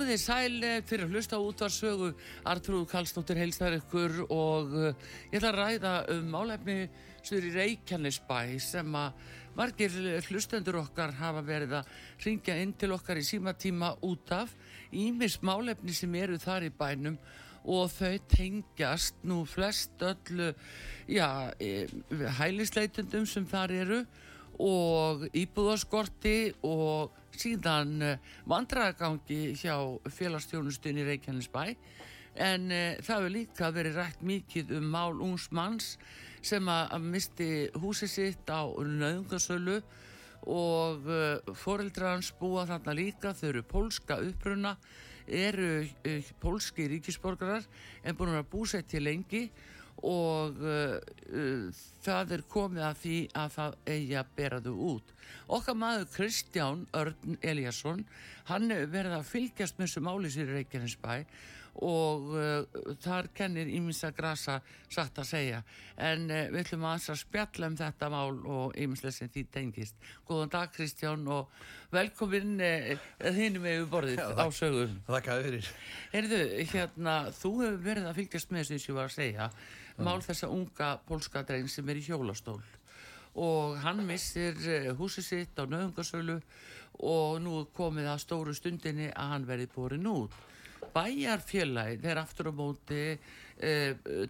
Komið þið sæl eh, fyrir að hlusta út var sögu Artrúð Kallstóttir heilstar ykkur og uh, ég ætla að ræða um málefni sem er í Reykjanesbæ sem að margir hlustendur okkar hafa verið að ringja inn til okkar í símatíma út af. Ímis málefni sem eru þar í bænum og þau tengjast nú flest öllu já, e, hælisleitundum sem þar eru og íbúðaskorti og síðan uh, vandragangi hjá félagstjónustunni Reykjanesbæ. En uh, það hefur líka verið rætt mikið um mál ungs manns sem að misti húsið sitt á nöðungasölu og uh, foreldra hans búa þarna líka, þau eru pólska uppruna, eru pólski ríkisborgarar en búin að búsett til lengi og uh, uh, það er komið að því að það eigi að bera þau út. Okkar maður Kristján Örn Eliasson, hann verði að fylgjast með þessu máli sér í Reykjanesbæ og uh, þar kennir Íminsa Grasa satt að segja. En uh, við ætlum að spjalla um þetta mál og íminslega sem því tengist. Góðan dag Kristján og velkomin þínum með borðið á sögum. Þakka fyrir. Erðu, hérna, þú hefur verið að fylgjast með þessu sem ég var að segja mál þessa unga pólska dregn sem er í hjólastól. Og hann missir eh, húsið sitt á nöðungarsölu og nú komið að stóru stundinni að hann verið borin út. Bæjarfélagi þeir aftur á móti e,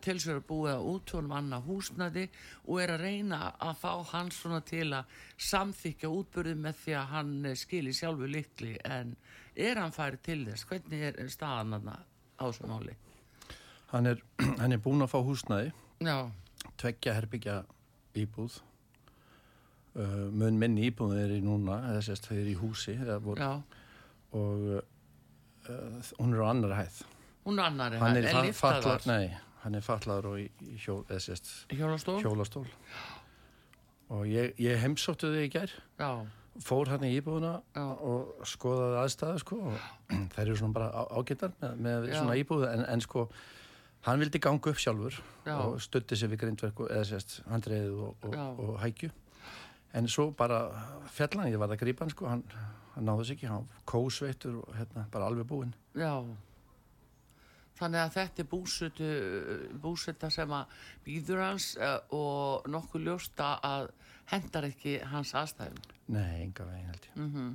til sér að búa út honum annað húsnaði og er að reyna að fá hann svona til að samþykja útbyrði með því að hann skilir sjálfu likli en er hann færið til þess? Hvernig er staðan á þessu máli? Hann er, hann er búin að fá húsnæði, Já. tveggja herbyggja íbúð, uh, mun minni íbúð er í núna, eða sérst þau er í húsi vor, og uh, hún er á annar hæð. Hún er á annar hæð, en liftaðar? Nei, hann er fatlaður og í, í hjól, sérst, hjólastól. hjólastól. Og ég, ég heimsóttu þau í gerð. Fór hann í íbúðuna Já. og skoðaði aðstæðu sko og þær eru svona bara ágættar með, með svona íbúðu en, en sko hann vildi ganga upp sjálfur Já. og stutti sér við grindverku eða sérst handreiðu og, og, og hækju. En svo bara fjallan, ég var að grípa hann sko. Hann, hann náðu sér ekki, hann kósveitur og hérna bara alveg búinn. Já. Þannig að þetta er búsutu búsuta sem að býður hans uh, og nokkuð ljósta að hendar ekki hans aðstæðum. Nei, enga veginn held ég. Mm -hmm.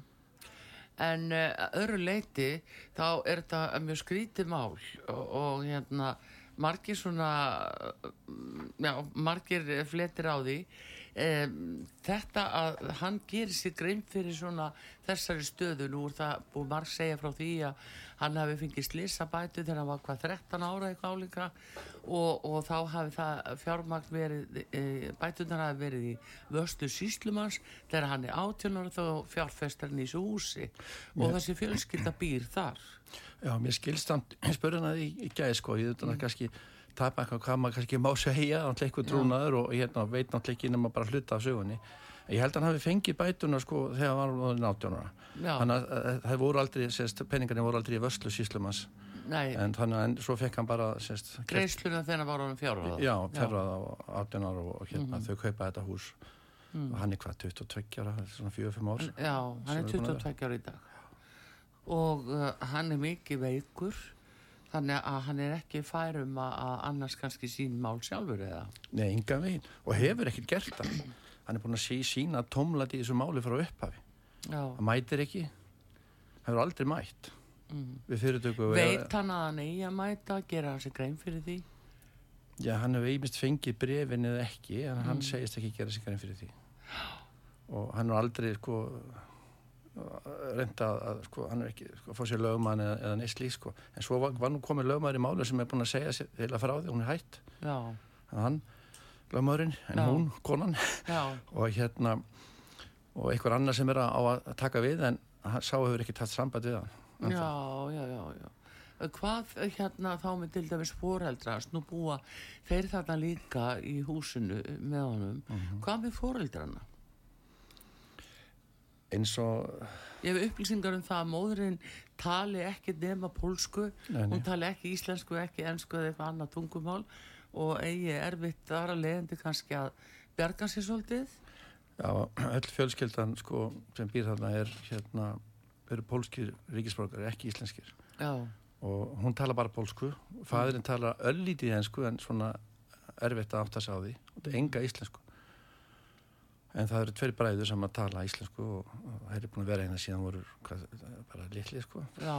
En uh, öðru leiti þá er þetta mjög skrítið mál og, og hérna margir svona já, margir fletir á því um, þetta að hann gerir sér grein fyrir svona þessari stöðu nú er það búið marg segja frá því að hann hafi fengið slissabætu þegar hann var hvað 13 ára eitthvað álíka og, og þá hafi það fjármagn verið e, bætunar hafi verið í vörslu síslumans þegar hann er átjónar þá fjárfestar hann í þessu húsi. Og Mér... þessi fjölskylda býr þar. Já, mér skilstand spörðan að í gæði sko, ég hann að kannski tapa eitthvað hvað maður kannski má segja náttúrulega eitthvað trúnaður og hérna, veit náttúrulega ekki nema bara hluta af sögunni. Ég held að hann hafi fengið bætuna sko þegar hann var náttúrulega þannig að, að það voru aldrei sérst, peningarnir voru aldrei í vörslu síslumans en þannig að svo fekk hann bara greiðsluna þegar hann var á fjárraða já, fjárraða á áttunar og hérna, mm -hmm. þau kaupa þetta hús. Mm. og hann er hvað 22 ára, svona 4-5 ár? Já, hann er 22 ára í dag. Og uh, hann er mikið veikur þannig að hann er ekki færum að annars kannski sín mál sjálfur eða? Nei, enga veginn. Og hefur ekkert gert það. Hann er búin að sí, sína tómlat í þessu máli frá upphafi. Hann mætir ekki. Hann hefur aldrei mætt. Mm. Veit hann að hann eigi að mæta gera hans grein fyrir því? Já, hann hefur einmist fengið brefin eða ekki en mm. hann segist ekki gera sig grein fyrir því. Og hann er aldrei sko reynda að sko, hann er ekki sko, að fá sér lögmann eða, eða neysli sko. en svo var, var nú komið lögmaður í málu sem er búin að segja heila frá því, hún er hætt hann, lögmaðurinn en Já. hún, konan og hérna og einhver annar sem er á að taka við en sá hefur ekki tatt samband við hann Já, já, já, já Hvað hérna þá með til dæmis foreldrast, nú búa þeir þarna líka í húsinu með honum, mhm. -huh. hvað með foreldrana? Eins og ég hef upplýsingar um það að móðurinn tali ekki nema pólsku hún tali ekki íslensku, ekki ennsku eða eitthvað annað tungumál og eigi erfitt aðra leðandi kannski að berga sér svolítið. Já, öll fjölskeldan sko, sem býr þarna er hérna, eru pólskir ríkisbrókar, ekki íslenskir. Já. og hún tala bara pólsku. Fæðurinn tala öllítið ennsku en svona erfitt að átta sig á því. Og þetta er enga íslensku en það eru tveir bræður sem að tala íslensku og, það er búin að vera eina síðan voru hvað, bara litli sko. Já,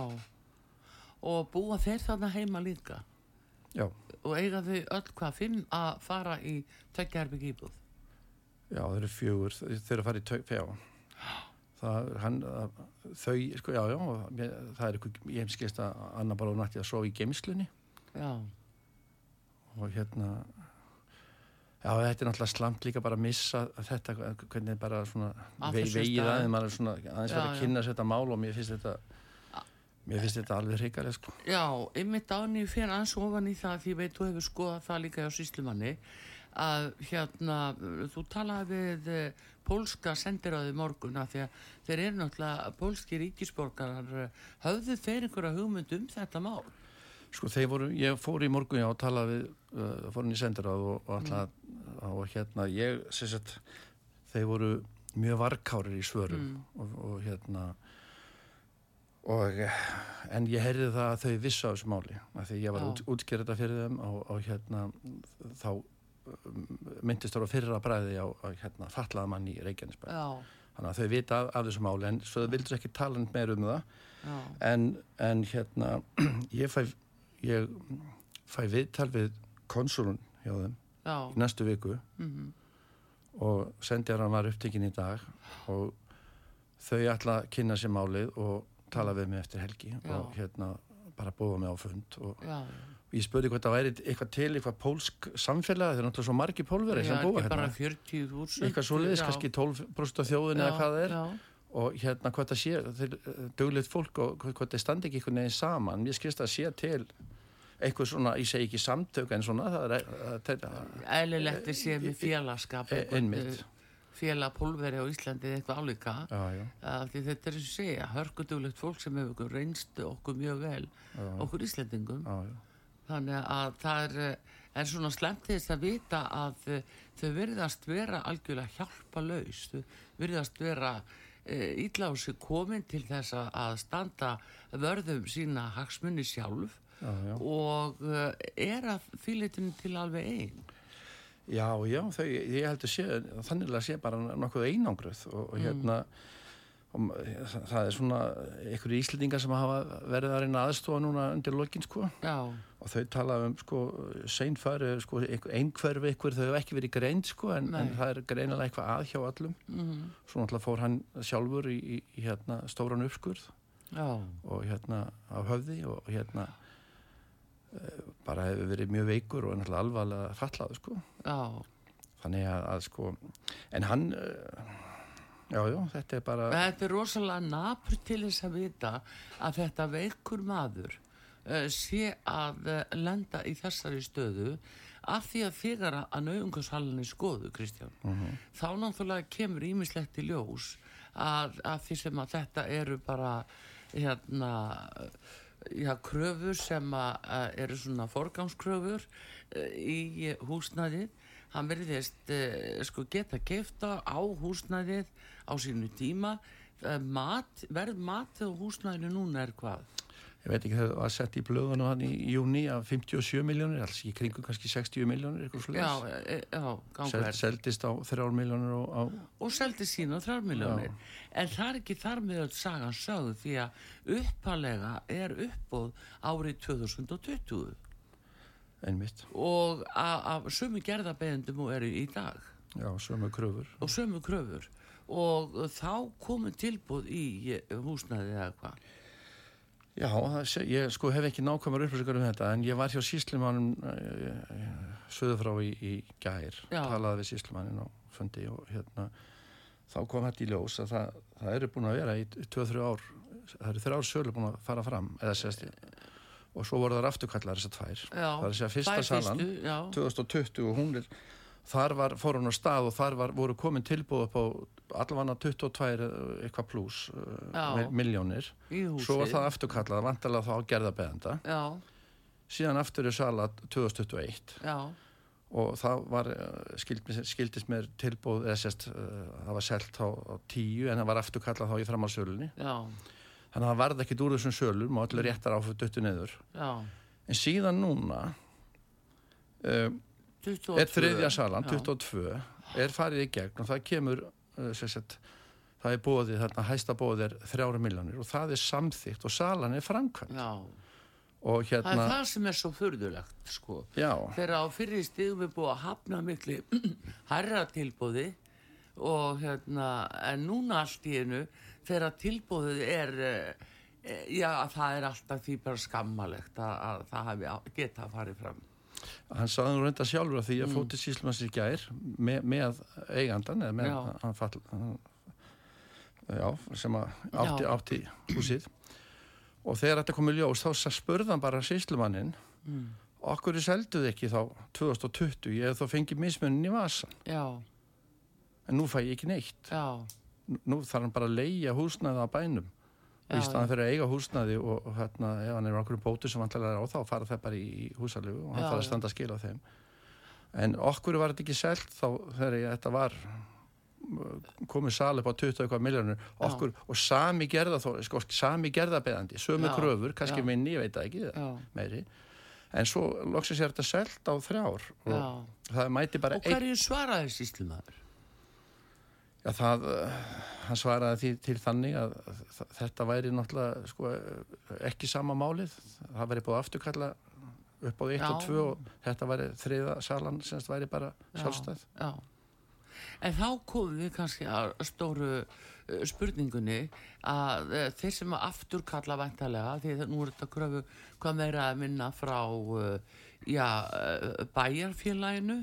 og búa þeir þarna heima líka? Já. Og eiga þau öll hvað finn að fara í tökjaherbygg íbúð? Já, þeir eru fjögur, þeir eru að fara í tökjaherbygg það er hann þau, sko, já, já það er eitthvað, ég hef skist að Anna bara nætti að sofa í geimslunni Já. Og hérna Já, þetta er náttúrulega slamt líka bara að missa þetta, hvernig bara svona vegið aðeins, maður er svona aðeins verið að kynna þetta mál og mér finnst þetta mér finnst þetta alveg hrigalega sko. Já, einmitt áni fyrir aðeins ofan í það því veit, þú hefur skoðað það líka á síslumanni að hérna, þú talaði við eh, pólska sendiráði morgun að því að þeir eru náttúrulega pólski ríkisborgarar höfðu þeir einhverja hugmynd um þetta mál? Sko þeir voru, ég fór í morgun já og talaði við, uh, fór inn í sendiráð og, og alltaf mm. og hérna ég sagt, þeir voru mjög varkárir í svörum mm. og, og hérna og en ég heyrði það að þau vissu á þessu máli af því ég var út, útskjörða fyrir þeim og, og hérna þá um, myndist það á fyrra bræði á, hérna fallaða mann í Reykjanesbæð þannig að þau vita af, af þessu máli en svo þau vildur ekki tala meir um það. En, en hérna ég fæ ég fæ viðtal við konsulun hjá þeim Já. í næstu viku mm -hmm. og sendjaran var upptekinn í dag og þau ætla að kynna sér málið og tala við mig eftir helgi Já. og hérna bara búa mig á fund og, og ég spurði hvort það væri eitthvað til eitthvað pólsk samfélag það er náttúrulega svo margi pólveri sem búa hérna eitthvað svo leiðis, kannski 12% af þjóðin eða hvað það er já. Og hérna hvort það sé döglegt fólk og hvort það standi ekki einhvern veginn saman, ég skilst að sé til eitthvað svona, ég segi ekki samtök en svona Æðilegt er séð með félagskap einmitt. félagpólveri á Íslandi eitthvað álíka. Þetta er eins og segja hörgudulegt fólk sem hefur reynst okkur mjög vel já. okkur Íslandingum já, já. þannig að það er, er svona slemt þess að vita að þau verðast vera algjörlega hjálpa laus þau verðast vera e, ítla á sig komin til þess að standa vörðum sína hagsmunni sjálf já, já. og eh, er að fylgitinu til alveg einn Já, já, þau, ég held að sé þannig að sé bara nokkuð einangruð og, og hérna mm. Það er svona einhverju íslendingar sem hafa verið að reyna aðstofa núna undir lokin sko já. og þau tala um sko seinfæri, sko einhverfi ykkur þau hefur ekki verið greint sko en, en það er greinilega eitthvað að hjá allum mm. svo náttúrulega fór hann sjálfur í, í, í hérna stóran uppskurð og hérna á höfði og hérna bara hefur verið mjög veikur og náttúrulega alvarlega fallað sko já. þannig að, að sko en hann jájú, já, þetta er bara þetta er rosalega nafn til þess að vita að þetta veikur maður uh, sé að uh, lenda í þessari stöðu af því að þegar að nauðungarshallinni skoðu, Kristján uh mhm. -huh. þá náttúrulega kemur ímislegt í ljós að, að því sem að þetta eru bara hérna já, kröfur sem að, að eru svona forgangskröfur í húsnaðið hann verðist uh, sko geta kefta á húsnæðið á sínu tíma uh, mat, verð mat á húsnæðinu núna er hvað? ég veit ekki, það var sett í blöðunum hann í júni af 57 miljónir, alls í kringum kannski 60 miljónir, eitthvað slúðis. Já, e, já, gangverð. Sel, seldist á 3 miljónir og... Á... Og seldist sín á 3 miljónir. En það er ekki þar með öll sagan sögðu því að uppalega er uppbóð árið 2020. Einmitt. Og af sömu gerðabeðendum eru í dag. Já, sömu kröfur. Og sömu kröfur. Og þá komur tilbúð í húsnaðið eða hvað? Já, það, ég sko hef ekki nákvæmur upplýsingar um þetta en ég var hjá síslimannum uh, eh, söðu frá í, í gær, Já. talaði við síslimannin og fundi og hérna þá kom þetta í ljós að það, það eru búin að vera í 2-3 ár það eru 3 ár sölu búin að fara fram eða sérst og svo voru það afturkallar þessar tvær. Já. það er að segja fyrsta salan 2020 og hún er þar var, fór hún á stað og þar var, voru komin tilbúið upp á allavega 22 eitthvað pluss uh, miljónir svo var það afturkallað, vantalega þá á gerðabeðanda síðan aftur er sala 2021 Já. og það var uh, skildist mér tilbúið eða sérst, það var selt á, á 10 en það var afturkallað þá í framhalsölunni þannig að það varði ekkit úr þessum sölum og allir réttar áfut döttu neður Já. en síðan núna um 22. er þriðja salan, 22 er farið í gegn og það kemur uh, sagt, það er bóðið þarna hæsta bóðið er þrjára miljónir og það er samþygt og salan er framkvæmt hérna það er það sem er svo förðulegt sko. Þegar á fyrir stíðum er búið að hafna miklu herra tilbóði og hérna en núna allt í einu þegar tilbóðið er e, já það er alltaf því bara skammalegt að, að það hafi geta að farið fram hann saði nú reynda sjálfur að því að mm. fótið síslumans í gær með, með eigandan eða með já. hann fall hann, já, sem átti, átti húsið og þegar þetta komið ljós þá spurðan bara síslumannin mm. okkur er selduð ekki þá 2020 ég hef þá fengið mismunni í vasan já. en nú fæ ég ekki neitt nú þarf hann bara að leia húsnaða á bænum og í staðan fyrir að eiga húsnaði og, hérna, ef hann er á okkur bótu sem vantilega er á þá fara það bara í húsalögu og hann fara að standa að skila þeim en okkur var þetta ekki selt þá þegar þetta var komið sal upp á 20 eitthvað miljónur okkur, og sami gerða þó, sko, sami gerðabeðandi, sömu Já. kröfur kannski Já. minni, ég veit ekki Já. meiri en svo loksist ég þetta selt á þrjár og það mæti bara og hverju svaraði síslumadur? Já, það, hann svaraði því til þannig að þetta væri náttúrulega sko, ekki sama málið. Það væri búið afturkalla upp á 1 og 2 og þetta væri þriða salan sem þetta væri bara sjálfstæð. Já, já. En þá komum við kannski að stóru uh, spurningunni að uh, þeir sem afturkalla vantarlega, því að nú er þetta gröfu hvað meira að minna frá uh, já, bæjarfélaginu.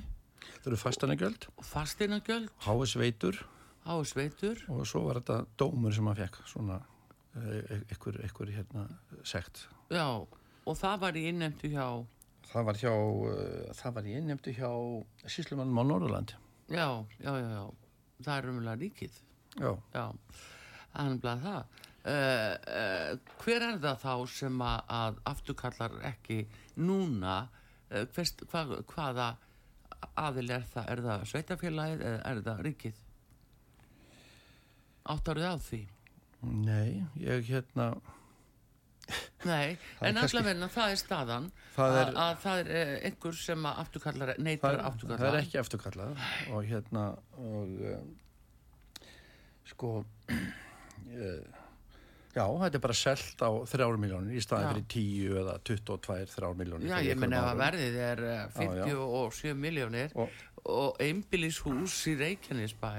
Það eru fastanagjöld. Fastanagjöld. Háesveitur á sveitur. Og svo var þetta dómur sem hann fekk svona ykkur, eh, ykkur hérna segt já og það var í innemtu hjá það var hjá uh, það var í innemtu hjá síslumannum á Norðurlandi já, já, já, já. Það er umlega ríkið. Já, já er umlega það. Uh, uh, hver er það þá sem að, að afturkallar ekki núna? Hvers, hva, hvaða aðil er það, er það sveitafélagið eða er það ríkið Áttarðu á því? Nei, ég hérna Nei, en allavegna það er staðan það er, að það er eh, einhver sem að afturkallar neytar afturkallar. Það er ekki afturkallar og hérna og um, sko uh, já, þetta er bara selt á þrjáru miljónir í staði fyrir 10 eða 22 þrjáru miljónir Já, ég menna að verðið er 57 eh, miljónir og, og einbílishús í Reykjanesbæ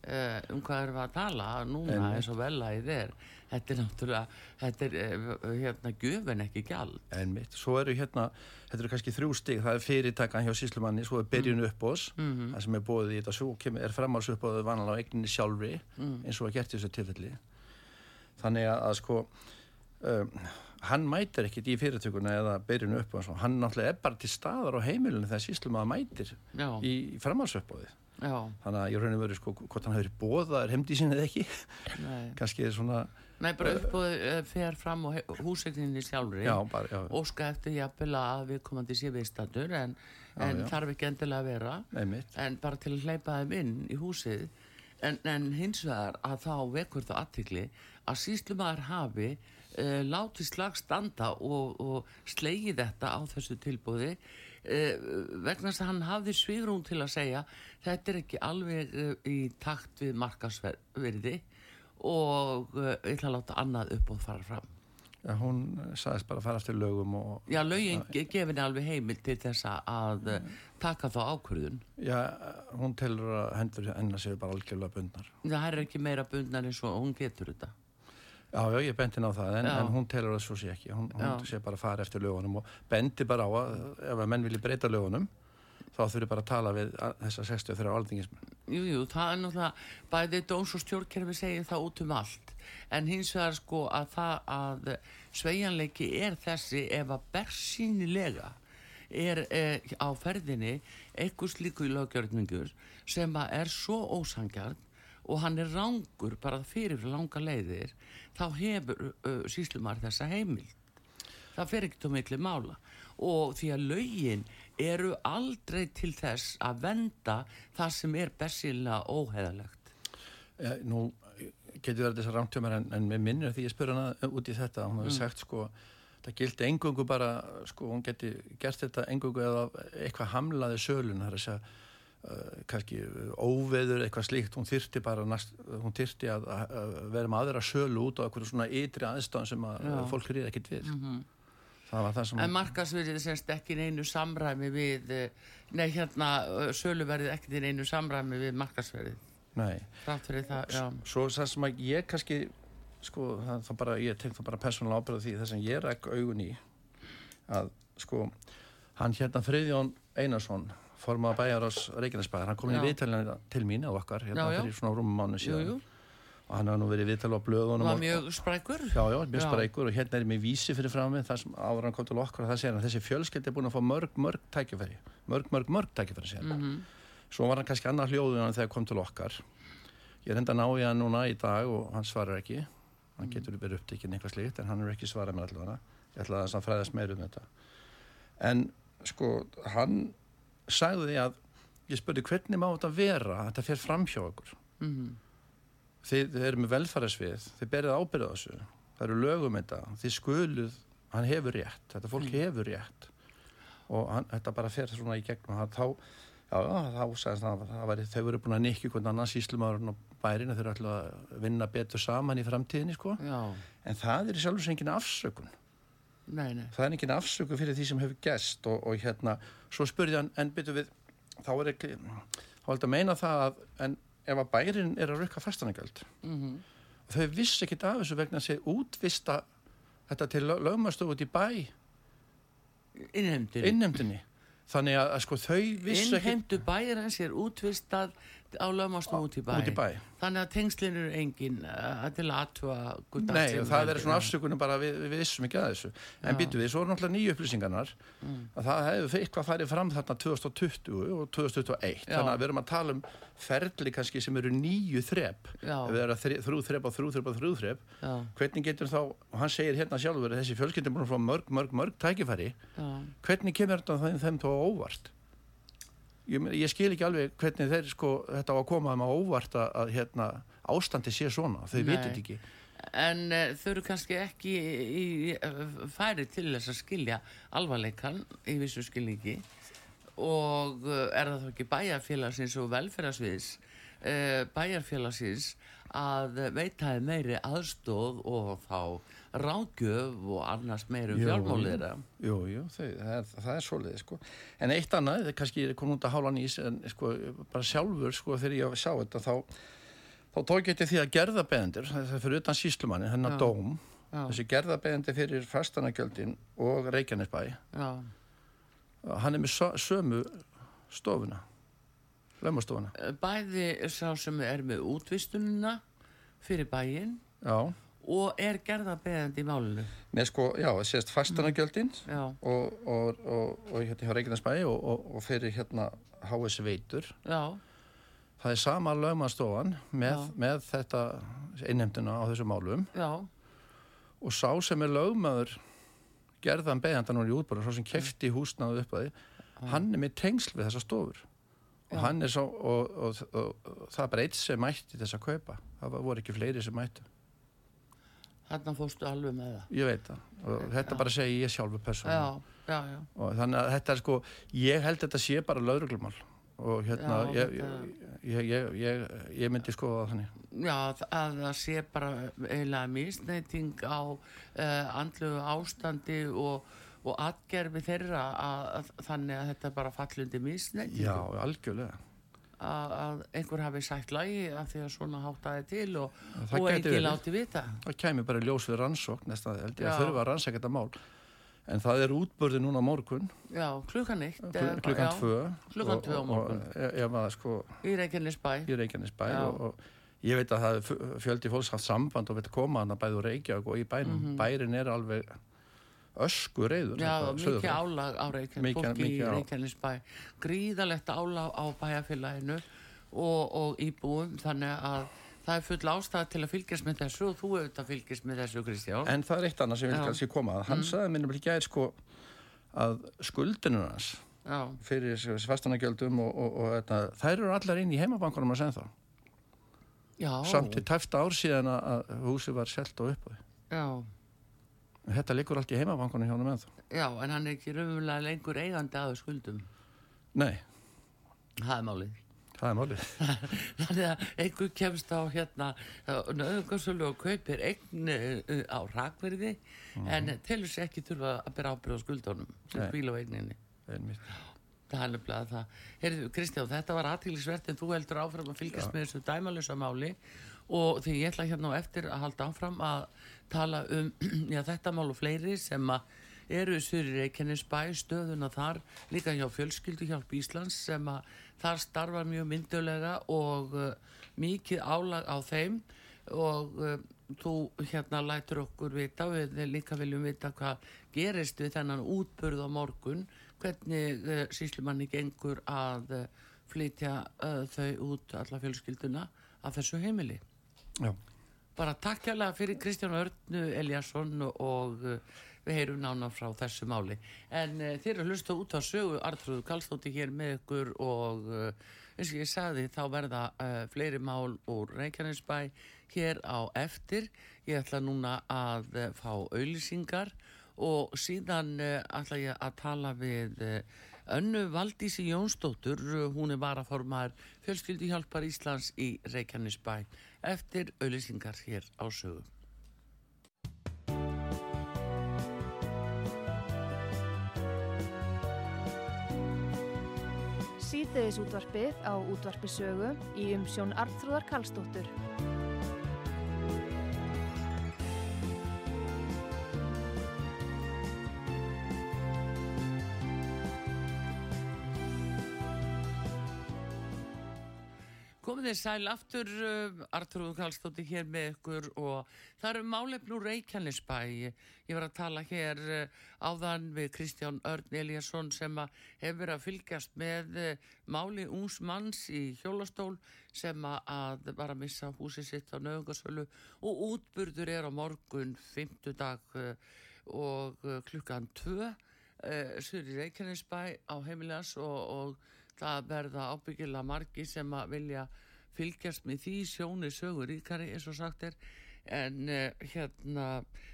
Uh, um hvað erum við að tala núna en, eins og velæðið er. Þetta er náttúrulega þetta er uh, hérna gufin ekki gjald. En mitt, svo eru hérna þetta eru kannski þrjú stig, það er fyrirtækan hjá síslumanni svo er byrjun upp ós mm -hmm. það sem er bóðið í þetta, svo kemur, er framháls upp á vanalega á eigninni sjálfri mm. eins og að gert þessu tilfelli. Þannig að, að sko um, hann mætir ekkit í fyrirtökuna eða byrjun upp ós hann náttúrulega er bara til staðar á heimilinu þegar síslumann mætir Já. í framhálsupbóðið Já. þannig að ég raun og veru sko hvort hann hefur bóðaður hefndi sín eða ekki. Kannski er svona Nei, bara uppbóð uh, fer fram og húsegninni sjálfur já, bara, já. óska eftir jafnvel að við komandi sé viðstatur en en þarf ekki endilega að vera. Nei, en bara til að hleypa þeim inn í húsið. En, en hins vegar að þá vekur það aðtikli að síslumæður hafi uh, látið slag standa og, og slegið þetta á þessu tilbúði vegna þess að hann hafði svigrún til að segja þetta er ekki alveg uh, í takt við markasverði og ég ætla að láta annað upp og fara fram Já, hún sagðist bara að fara eftir lögum og... Já, lögin gefið henni alveg heimil til þess að mm. taka þá ákvörðun. Já, hún telur að hendur hennar séu bara algjörlega bundnar. Það er ekki meira bundnar eins og hún getur þetta. Já, já, ég bendi ná það, en, en hún telur að svo sé ekki. Hún, hún sé bara að fara eftir lögunum og bendi bara á að ef að menn vilji breyta lögunum þá þurfur bara að tala við þessa 63 aldingismenn. Jú, jú, það er náttúrulega bæðið dóns og stjórnkerfi segir það út um allt en hins vegar sko að það að sveianleiki er þessi ef að bersýnilega er eh, á ferðinni eitthvað slíku í löggjörningur sem að er svo ósangjart og hann er rángur bara fyrir langa leiðir þá hefur uh, síslumar þessa heimild. Það fer ekkert um miklu mála. Og því að lögin eru aldrei til þess að venda það sem er besilega óheðalegt ja, Nú getur verið þessar rámtjómar en, en með minnir því ég spur hana út í þetta hún hefur mm. sagt sko það gildi engungu bara sko hún geti gert þetta engungu eða eitthvað hamlaði sölun það er að segja kannski óveður eitthvað slíkt hún þyrti bara næst, hún þyrti að, að vera með aðra sölu út á eitthvað svona ytri aðstæðan sem að Já. fólk er ekkit við mm -hmm. En markasverðið semst ekki neinu samræmi við, eh, nei hérna söluverðið ekki neinu samræmi við markasverðið Nei. Það. Svo það sem að ég kannski, sko, það, það bara, ég tenk það bara persónulega ábyrða því þess að ég ræk augun í að, sko, hann hérna Friðjón Einarsson, formað bæjar ás Reykjanesbæðar, hann kom inn í viðtælina til mín á okkar, hérna já, já. fyrir svona rúmum mánu síðan. Jú, jú. Og hann hafa nú verið viðtælu á blöðunum. Það var mjög sprækur. Já, já, mjög sprækur og hérna er með vísi fyrir frá mig, það sem áður hann kom til okkar og það segir hann, þessi fjölskyld er búin að fá mörg, mörg tækifæri, mörg, mörg, mörg tækifæri, segir hann. Mm -hmm svo var hann kannski annar hljóður en þegar kom til okkar ég er enda ná í hann núna í dag og hann svarar ekki hann mm. getur verið upptikinn eitthvað slíkt en hann er ekki svarað með allavega ég ætla að það fræðast meir um þetta en sko hann sagði að ég spurði hvernig má þetta vera að þetta fer fram hjá okkur mm -hmm. þið, þið eru með velfærarsvið þið berið ábyrðað þessu það eru lögum þetta, þið skuluð hann hefur rétt, þetta fólk mm. hefur rétt og hann, þetta bara fer svona í gegnum hann þá Já, þá sagðist það að væri, þau voru búin að nikki hvernig annars íslumárun og bærin þau eru alltaf að vinna betur saman í framtíðinni sko. en það er sjálfsveit engin afsökun nei, nei. það er engin afsökun fyrir því sem hefur gæst og, og hérna, svo spurði hann en byrju við, þá er ekki þá þetta að meina það að en ef að bærin er að rukka fastanagjöld mm -hmm. þau vissi ekkit af þessu vegna að segja útvista þetta til lögmastofu út í bæ. Innhemdini þannig að, að sko þau vissu ekki innheimtu bæir hans er útvistað á lögmástun út í bæ. bæ. Þannig að tengslinn eru engin uh, til aðtúa Nei, það er svona afsökunum bara við, við vissum ekki að þessu. En býtu við, svo er náttúrulega nýju upplýsingarnar. Mm. að það hefur eitthvað farið fram þarna 2020 og 2021 Já. þannig að við erum að tala um ferli kannski sem eru nýju þrepp við erum að þrjú þrepp og þrjú þrepp og þrjú þrepp hvernig getur þá, og hann segir hérna sjálfur þessi fjölskyldin búin frá mörg, mörg, mörg tækifæri. Já. hvernig kemur þetta þeim þá óvart ég, ég skil ekki alveg hvernig þeir sko þetta á að koma þeim á óvart að, að hérna, ástandi sé svona, þau vitit ekki. En uh, þau eru kannski ekki í, í, færi til þess að skilja alvarleikan í vissu skilningi. Og uh, er það þá ekki bæjarfélagsins og velferðarsviðs uh, bæjarfélagsins að veitaði meiri aðstóð og þá ráðgjöf og annars meirum fjármálið Jú, jú, það, það er, það er svolítið sko. en eitt annað, er kannski kom út að hála nýs en sko, bara sjálfur sko, þegar ég sá þetta þá, þá tók ég til því að gerðabeðendur það er fyrir utan síslumanni, hennar Já. dóm Já. þessi gerðabeðendi fyrir fastanagjöldin og Reykjanesbæ Já. hann er með sömu stofuna lögmastofuna Bæði sá sem er með útvistununa fyrir bæin Já og er gerða beðandi í málinu? Nei sko, já, sést fastanagjöldin mm, og, og, og, og hérna hjá Reykjanesbæi og fyrir hérna HS Veitur. Já. það er sama lögmannstofan með, með þetta innheimtuna á þessu málum. Já. og sá sem er lögmaður gerðan beðandan úr í útbúru, svo sem kefti húsnaðu upp að því hann er með tengsl við þessa stofur. Og hann er svo og, og, og, og það eitt sem mætti þess að kaupa. Það voru ekki fleiri sem mætti Þannig fórstu alveg með það. Ég veit það. Og þetta já. bara segi ég sjálfur persónu og þannig að þetta er sko ég held að þetta sé bara lauruglumál og hérna já, ég, ég, ég, ég myndi skoða það þannig. Já, að það sé bara eiginlega misneiting á uh, andlu ástandi og, og atgerfi þeirra að, að, þannig að þetta bara fallundi misneiting Já, algjörlega að, að einhver hafi sætt lagi af því að svona hátaði til og, og ekki láti vita. Það kemur bara ljós við rannsókn næsta held ég að þurfa að rannsækja þetta mál. En það er útbörði núna morgun. Já, klukkan eitt Klukkan tvö. Klukkan tvö á morgun. var sko Í Reykjanesbæ. Í Reykjanesbæ og, og ég veit að það fjöldi fólks haft samband og veit koma hann að bæðu Reykjavík og í bænum. Mm -hmm. Bærin er alveg ösku reyður Já, mikið álag á Reykjanesbæ Fólki í Reykjanesbæ. Gríðalegt álag á bæjarfélaginu og, og íbúum þannig að það er full ástæða til að fylgjast með þessu og þú auðvitað fylgjast með þessu Kristján. En það er eitt annað sem ég vil kannski koma að. Hann mm. sagði minnum ekki að sko að skuldinu hans Já. fyrir fastanagjöldum og, og, og þetta, þær eru allar inn í heimabankunum að segja þá Já. samt til tæfta ár síðan að húsi var selt og uppöði þetta likur allt í heimabankunum hjá hann með þá Já, en hann er ekki raunverulega lengur eigandi að skuldum Nei Það er málið Það er málið. Þannig að einhver kemst á hérna nöðungarsölu og kaupir eign uh, á rakverði mm en telur sér ekki þurfa að bera ábyrð á skuldunum sem bíl á eigninni. Það er nefnilega það. Heyrðu Kristján, þetta var aðtílisvert en þú heldur áfram að fylgjast Já. með þessu dæmalösa máli og því ég ætla hérna á eftir að halda áfram að tala um já, þetta mál og fleiri sem að eru þessur í Reykjanesbæ stöðuna þar líka hjá fjölskyldu hjálp Íslands sem að þar starfar mjög myndulega og uh, mikið álag á þeim og uh, þú hérna lætur okkur vita við líka viljum vita hvað gerist við þennan útbörð á morgun hvernig uh, síslumanni gengur að flytja þau út alla fjölskylduna af þessu heimili Já. Bara takk hjálpa fyrir Kristján Örnu Eliasson og uh, við heyrum nána frá þessu máli. En uh, þeir eru hlusta út á sögu Artrúðu Kallstótti hér með ykkur og uh, eins og ég sagði þá verða fleiri mál úr Reykjanesbæ hér á eftir. Ég ætla núna að fá auðlýsingar og síðan ætla ég að tala við önnu Valdísi Jónsdóttur hún er varaformar fjölskyldi hjálpar Íslands í Reykjanesbæ eftir auðlýsingar hér á sögu síðdeðis útvarpið á útvarpisögu í umsjón Arnþróðar Kallstóttur. Komið sæl aftur, uh, Artur Kallstóttir hér með ykkur og það eru málefnú Reykjanesbæ. Ég var að tala hér uh, áðan við Kristján Örn Eliasson sem hefur að fylgjast með uh, máli úns manns í hjólastól sem að var að missa húsi sitt á nöðungarsvölu og útburður er á morgun, fymtudag og klukkan tvö, sur í Reykjanesbæ á heimilegas og, og það verða ábyggilega margi sem að vilja fylgjast með því sjóni sögur ríkari eins og sagt er. En uh, hérna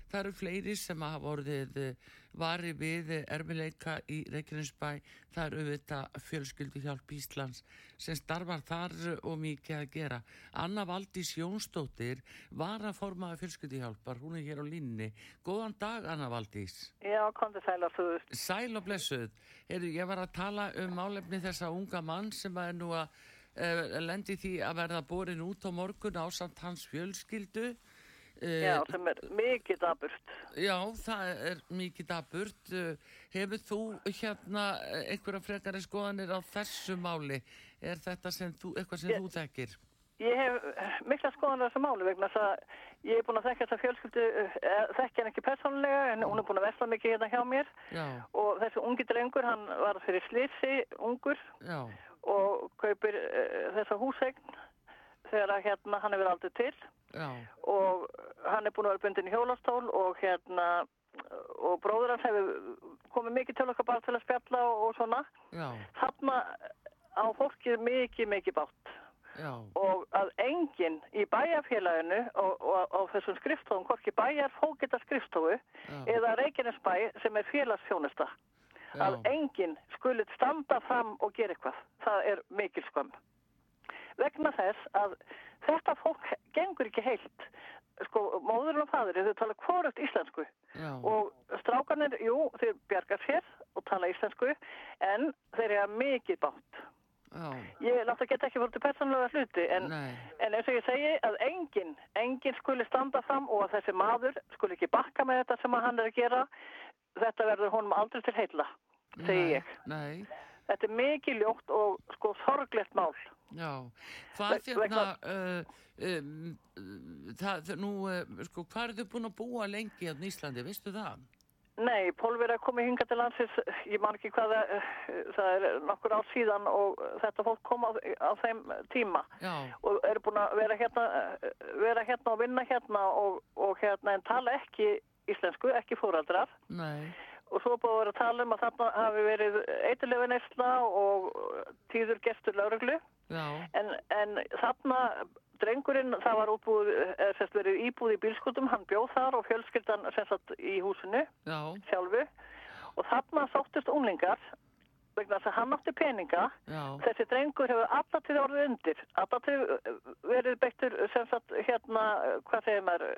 það eru fleiri sem hafa vorðið uh, eh, vari við erfileika í Reykjanesbæ. Það eru auðvitað fjölskyldu hjálp Íslands sem starfar þar og mikið að gera. Anna Valdís Jónsdóttir var að formaða fjölskyldu hjálpar hún er hér á línni Góðan dag Anna Valdís. Já, kom þið sæl og blessuð. Sæl og blessuð. Heru, Ég var að tala um álefni þessa unga mann sem er nú að lendi því að verða borin út á morgun á samt hans fjölskyldu. Já, sem er mikið daburt Já, það er mikið daburt uh, Hefur þú hérna einhverja frekari skoðanir á þessu máli? Er þetta sem þú, eitthvað sem ég, þú þekkir? Ég hef mikla skoðanir á þessu máli vegna þess að ég hef búin að þekka þessa fjölskyldu þekki hann ekki personlega en hún er búin að vesla mikið hérna hjá mér. Já. og þessu ungi drengur hann var fyrir slitsi ungur. Já og kaupir uh, þessa húsegn þegar hérna hann hefur aldrei til Já. og hann er búin að vera bundin í hjólastól og hérna og bróður hans hefur komið mikið til okkar bara til að spjalla og, og svona. Já. Þarna á fólkið mikið, mikið bátt. Já. Og að enginn í bæjarfélaginu og, og, og þessum skriftofum, hvorki bæjar fókita skriftofu eða Reykjanesbæ sem er félagsfjónusta, að enginn skulit standa fram og gera eitthvað. Það er mikil skömm. Vegna þess að þetta fólk gengur ekki heilt sko, móðurinn og fadurinn, þau tala hvorugt íslensku Já. og strákanir, jú, þeir bjargar sér og tala íslensku en þeir eru mikið bátt. Já. Ég láta geta ekki fórt til persónulega hluti en, en eins og ég segi að enginn, enginn skuli standa fram og að þessi maður skuli ekki bakka með þetta sem hann er að gera, þetta verður honum aldrei til heila, segi ég. Nei. Þetta er mikið ljótt og sko sorglegt mál. Já, hvað hérna, uh, um, uh, það, nú, uh, sko, hvað er þau búin að búa lengi hérna í Íslandi, veistu það? Nei, Pólver er komið hinga til landsins, ég man ekki hvað það, það er nokkur ár síðan og þetta fólk kom á, á þeim tíma Já, og eru búin að vera hérna, vera hérna og vinna hérna og, og hérna en tala ekki íslensku, ekki fóraldrar nei, og svo búin að vera að tala um að þarna hafi verið eitthilegu neysla og tíður gestur lauruglu en, en þarna drengurinn, það var útbúið, eða sérst verið íbúið í bílskutum, hann bjóð þar og fjölskyldan að í húsinu já, sjálfu. Og þarna sóttist unglingar vegna þess að hann átti peninga. Já, þessi drengur hefur allatíð orðið undir. Allatíð verið beittur sem sagt hérna, hvað segir maður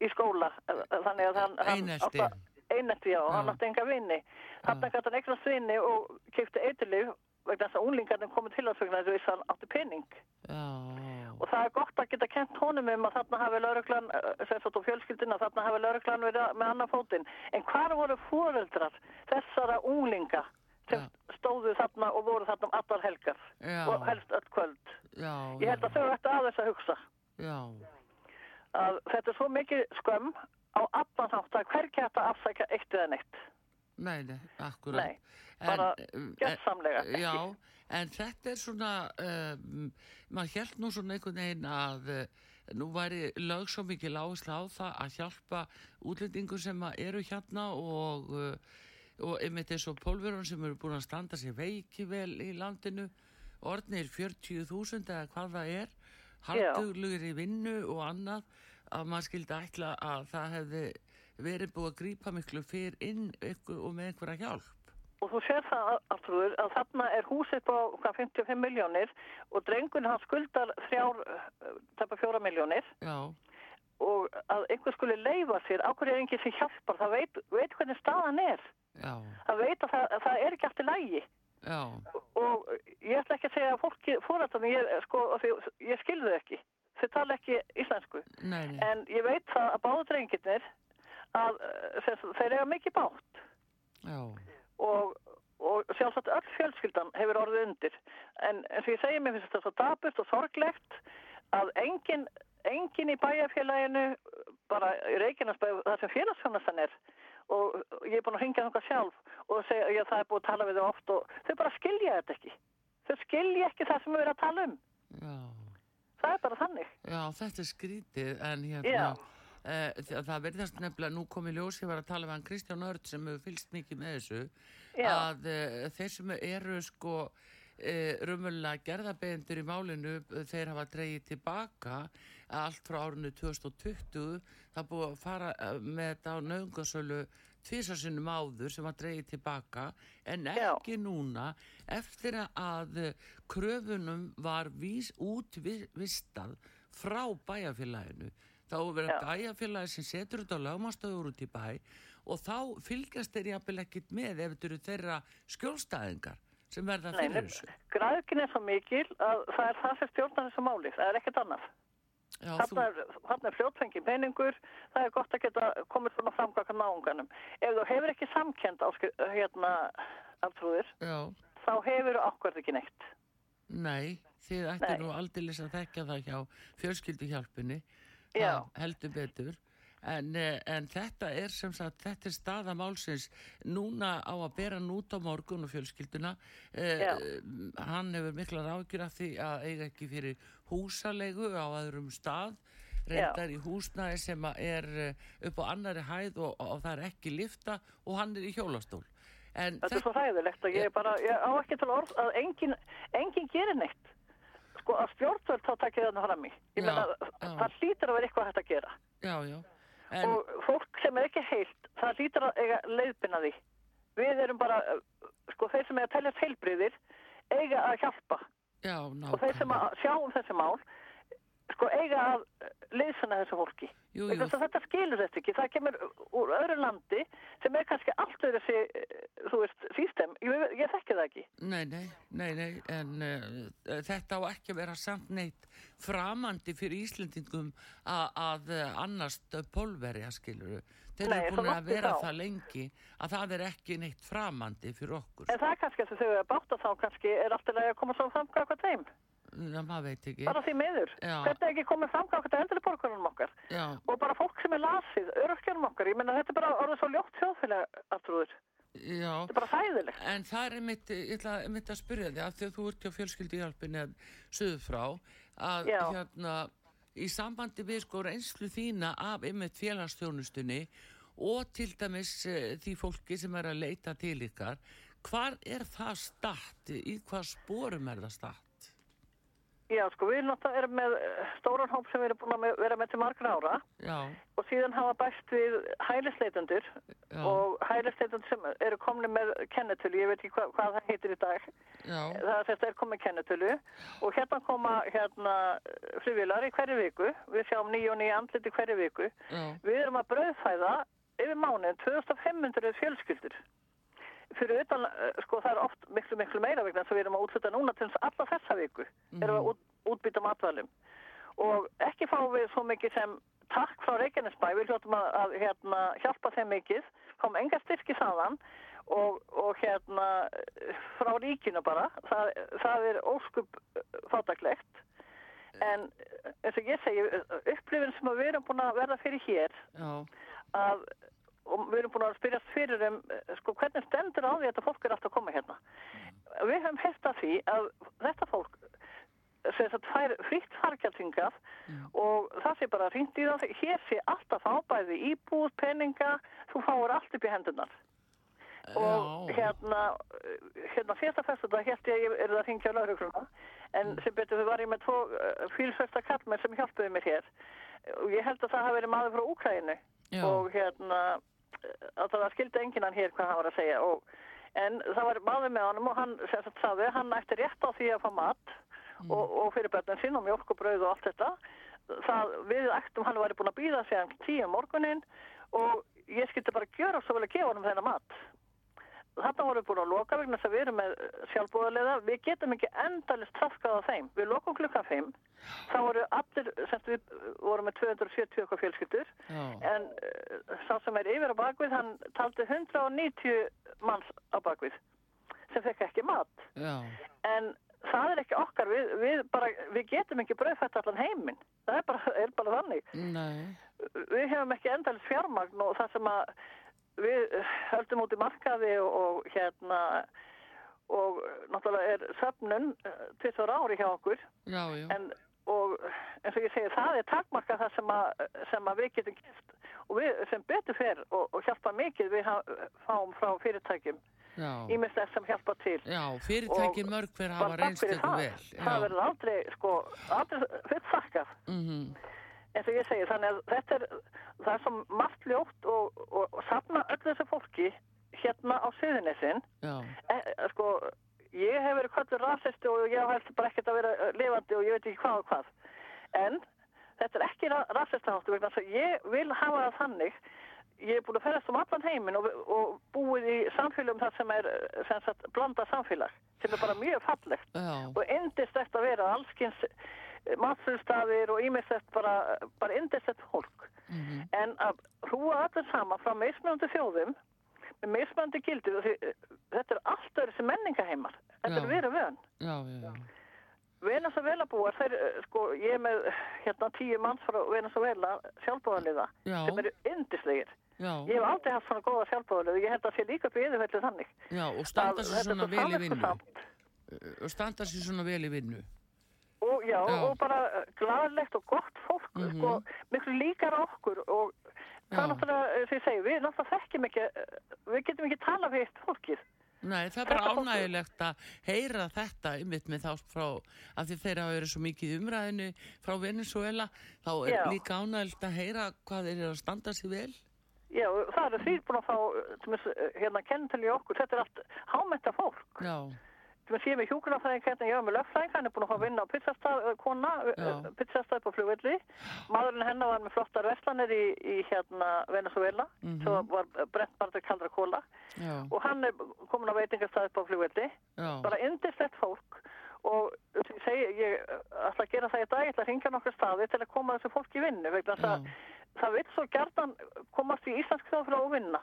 í skóla. Þannig að hann, hann Einelti. átti- einelti, já, og hann átti enga vinni þarna gæti hann eignast vinni og kipti eiturlif vegna þess að unglingarnir komið til að vegna þess að að hann átti pening. Já, og það er gott að geta kent honum um að þarna hafi lauruglan, eh, sem sagt og fjölskyldina, þarna hafi lauruglan verið með annan fótinn. En hvar voru fóreldrar þessara unglinga sem stóðu þarna og voru þarna um allar helgar? Já. og helst öll kvöld? já, Ég held að þau ætti aðeins að hugsa. Já, að þetta er svo mikið skömm á allan hátt að hægt að afsækja eitt eða neitt. nei, nei, akkurat. Nei, bara um, gjörsamlega ekki. Já, en þetta er svona, um, maður held nú svona einhvern veginn að uh, nú væri lög svo mikið lágislega á það að hjálpa útlendingur sem eru hérna og, uh, og einmitt eins og pólverun sem eru búin að standa sér veiki vel í landinu, orðnir 40.000 eða hvað það er, halduglugur í vinnu og annað, að maður skildi ætla að það hefði verið búið að grípa miklu fyrr inn ykkur og með einhverja hjálp. Og þú sér það, Artrúður, að þarna er húsið på hvað, 55 miljónir og drengun hann skuldar eh, tæpa fjóra miljónir Já, og að einhver skuli leifa sér, ákveður er enginn sem hjálpar, það veit, veit hvernig staðan er. já, Það veit að það, að það er ekki allt í lægi. já, Og ég ætla ekki að segja að fólki, fórhaldan, ég, sko, ég skilðu ekki. Þau tala ekki íslensku. nei, nei, En ég veit það að báðu drengirnir að eh, þeir eiga mikið bátt. já, og, og sjálfsagt öll fjölskyldan hefur orðið undir. En eins og ég segi mér finnst þetta svo daburt og sorglegt að engin, engin í bæjarfélaginu bara í Reykjanesbæð það sem félagsfjónastan er og ég er búin að hringja þangað sjálf og segja að það er búin að tala við þau oft og þau bara skilja þetta ekki. Þau skilja ekki það sem við erum að tala um. Já, það er bara þannig já, þetta er skrítið en hérna, uh, það verðast nefnilega, nú kom í ljós, ég var að tala við hann Kristján Örd sem hefur fylgst mikið með þessu, Já. að uh, þeir sem eru sko Uh, rumululega gerðabegendur í málinu þeir hafa dreigið tilbaka allt frá árinu 2020 það búið að fara með þetta á nöðungasölu tvisarsinnum áður sem var dreigið tilbaka en Já. ekki núna eftir að uh, kröfunum var vís, útvistað frá bæjarfélaginu þá er Já. bæjarfélagi sem setur þetta á lögmastöður út í bæ og þá fylgjast þeir jafnvel ekkit með ef þetta eru þeirra skjólstæðingar sem verða fyrir þessu. græðkin er svo mikil að það er það sem stjórnar þessu máli það er ekkert annað Þarna er, þarna er fljótfengi peningur, það er gott að geta komið svona framkvæmka náunganum. Ef þú hefur ekki samkend hérna aftrúðir, þá hefur ákvært ekki neitt. nei, þið Nei. nú aldeilis að þekka það hjá fjölskylduhjálpunni, heldur betur. En, eh, en þetta er sem sagt, þetta er staða málsins núna á að bera hann út á morgun og fjölskylduna. Eh, hann hefur miklar ágjur af því að eiga ekki fyrir húsalegu á öðrum stað reyndar Já. í húsnæði sem er eh, upp á annari hæð og, og það er ekki lifta og hann er í hjólastól. En þetta er svo hæðilegt að ég bara, ég á ekki til orð að enginn engin gerir neitt. Sko að stjórnvöld þá takkir þarna fram í. Ég menna, það hlýtur að vera eitthvað hægt að gera. Já, já. En... Og fólk sem er ekki heilt, það hlýtur að eiga leiðbyrna því. Við erum bara, sko þeir sem er að tellast heilbriðir, eiga að hjálpa. Já, og þeir sem sjá um þessi mál sko eiga að leysana þessu fólki. Jú, jú. þetta skilur þetta ekki. Það kemur úr öðru landi sem er kannski allt öðru þessi þú veist, sístem, ég, ég þekki það ekki. Nei, nei, nei, nei en uh, þetta á ekki að vera samt neitt framandi fyrir Íslendingum að, að annast pólverja, skiluru þeir nei, eru búin að vera þá. það lengi að það er ekki neitt framandi fyrir okkur. En það er kannski að þau eru að þá kannski er alltaf að koma svo fram hvað þeim. Það maður veit ekki. Bara því meður, Já. þetta er ekki komið fram á eldri borgarunum okkar? Já. og bara fólk sem er lasið, örkjörnum okkar. Ég menna þetta er bara orðið svo ljótt sjóðfélag aftrúður, þetta er bara sæðilegt en það er mitt, ég ætla mitt að spyrja þig að því að þú ert hjá fjölskyldi hjálpin eða söðu frá að Já. hérna í sambandi við sko reynslu þína af ymmið félagstjónustunni og til dæmis e, því fólki sem er að leita til ykkar. Hvar er það statt? Í hvað spórum er það statt Já, sko, við náttúrulega erum með eh, stóran hóp sem við erum búin að vera með til margra ára. Já. og síðan hafa bæst við hælisleitundur og hælisleitundur sem eru komni með kennetölu, ég veit ekki hva, hvað það heitir í dag, Já. það er þetta er komið kennetölu og hérna koma hérna frivilar í hverju viku, við sjáum nýju og nýju andliti hverju viku, Já. við erum að bröðfæða yfir mánuðin 2500 fjölskyldur fyrir utan, eh, sko það er oft miklu miklu meira vegna þess að við erum að útluta núna til alla þessa viku, erum við að út, útbytta matvælum. Og ekki fá við svo mikið sem takk frá Reykjanesbæ, við hljóttum að, að hérna, hjálpa þeim mikið, kom enga styrki saman og, og hérna frá ríkinu bara, það, það er óskup fátaklegt en eins og ég segi upplifin sem við erum búin að verða fyrir hér Já. að og við erum búin að spyrjast fyrir um sko, hvernig stendur á því að þetta fólk er alltaf að koma hérna mm. við hefum hérst að því að þetta fólk fær fritt fargjaldingað mm. og það sé bara hringt í það hér sé alltaf ábæði íbúð, peninga þú fáur allt upp í hendunar og Já. hérna hérna fyrsta fyrsta þetta hérst ég er það að ringja á laurugruna en mm. sem betur við varum með tvo uh, fylsvesta kallmenn sem hjálpuði mér hér og ég held að það hafi verið maður frá Úkrænu og hérna að það skildi enginan hér hvað hann var að segja og, en það var maður með honum og hann sagt, saði, hann ætti rétt á því að fá mat mm. og, og fyrir börnum sín og mjölk og brauð og allt þetta það við ættum hann var búin að býða sig hann tíu morgunin og ég skildi bara gjöra svo vel að gefa hann þennan mat Þetta vorum við búin að loka vegna þess að við erum með sjálfbúðarlega. Við getum ekki endalist trafkað á þeim. Við lokum klukka 5. Þá voru allir, semst við vorum með 270 okkar fjölskyldur. Já. En uh, sá sem er yfir á bakvið, hann taldi 190 manns á bakvið sem fekk ekki mat. Já. En það er ekki okkar. Við, við, bara, við getum ekki bröðfætt allan heiminn. Það er bara, er bara þannig. Nei. Við hefum ekki endalist fjármagn og það sem að við höldum út í markaði og, og hérna og náttúrulega er söfnun eh, tvisar ári hjá okkur. Já, já. En, og eins og ég segi það er takmarka það sem að, sem að við getum gift og við sem betur fer og, og hjálpa mikið við fáum frá fyrirtækjum ímest þess sem hjálpa til. Já, fyrirtækin mörg að hafa reynst eitthvað vel. Það verður aldrei, sko, aldrei fyrir þakkað mm -hmm eins og ég segi, þannig að þetta er það er svo margt ljótt og, og, og safna öll þessu fólki hérna á Suðunissin e, sko, ég hef verið kvöldur rasisti og ég hef bara ekkert að vera lifandi og ég veit ekki hvað og hvað. En þetta er ekki rasistaháttu vegna þess að ég vil hafa það þannig. Ég er búin að ferast um allan heimin og, og búið í samfélagum þar sem er sem sagt, blanda samfélag sem er bara mjög fallegt Já. og endist eftir að vera allskynns matfélstafir og ímestett bara, bara indestett fólk. Mm -hmm. En að hrúa allir sama frá meismjöndu þjóðum með meismjöndu gildir og því, þetta er allt öðru sem menningaheimar. Þetta er verið vön. Já, já, já. Venezuela búar, þeir, sko, ég er með hérna tíu manns frá Venezuela sjálfbúðarliða sem eru indislegir. Já. Ég hef aldrei haft svona góða sjálfbúðarlið og ég held að það sé líka byrðið fellir þannig. Já, og standa sér svona vel í vinnu. Og standa sér svona vel í vinnu. Og, já, já. og bara gladlegt og gott fólk mm -hmm. sko, miklu líkar okkur og það er náttúrulega, sem ég segi, við náttúrulega þekkjum ekki, við getum ekki tala við eitt fólkið. Nei, það er bara ánægilegt að heyra þetta ymitt með þá frá að því þeirra hafa verið svo mikið umræðinu frá Venezuela, þá er Já. líka ánægilegt að heyra hvað þeir eru að standa sér vel. Já, það eru því búin að fá, hérna, kennitölu í okkur, þetta er allt hámenta fólk. Já sé með hjókunarfræðing hérna, ég var með lögfræðing, hann er búin að að vinna á pizzastað, kona, pizzastað på flugvelli. Madurinn hennar var með flottar vestlanir í, í hérna Venezuela, mm -hmm. svo var brent bara til kaldra kóla Já. og hann er komin á veitingastað på flugvelli, Já. bara indislegt fólk og segi, ég ætla að gera það í dag, ég ætla að ringja nokkur staði til að koma þessu fólk í vinnu, vegna það það vil svo gertan komast í Íslandsk þjóðfrá og vinna.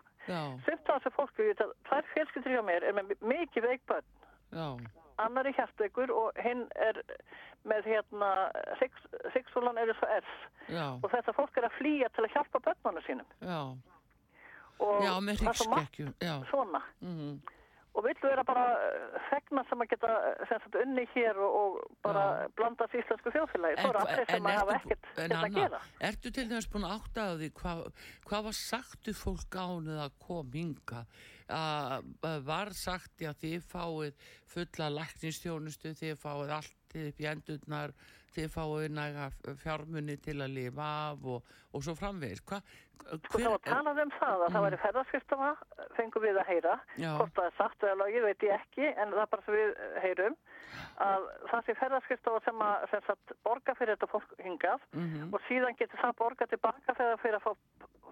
Svipt á þessu fólku, tvær fjölskyldur hjá mér er með mikið veikbönn. Annar er hjartaukur og hinn er með hérna sexulan eru svo Já. og þetta fólk er að flýja til að hjálpa börnunum sínum. Já, og Já með ríkskekju svona. Mm -hmm og vill vera bara þegna sem að geta sagt, unni hér og, og bara ja. blandast í íslensku þjóðfélagi. Er að hafa ekkert hérna að gera. Ertu til dæmis búin að átta á því hvað hva var sagtu fólk ánuð að kom hinga að var sagt að þið fáið fulla læknistjónustu þið fáið allt upp í endurnar þið fáið næga fjármunni til að lifa af og, og svo framvegir Hva, Sko þá talaðum um það að mm. það væri ferðarskristafa fengum við að heyra Já. hvort það er satt eða logið veit ég ekki en það er bara sem við heyrum að það sé ferðarskristafa sem að sem sagt, borga fyrir þetta fólk hingað mm -hmm. og síðan getur það borga tilbaka þegar það fyrir að fá,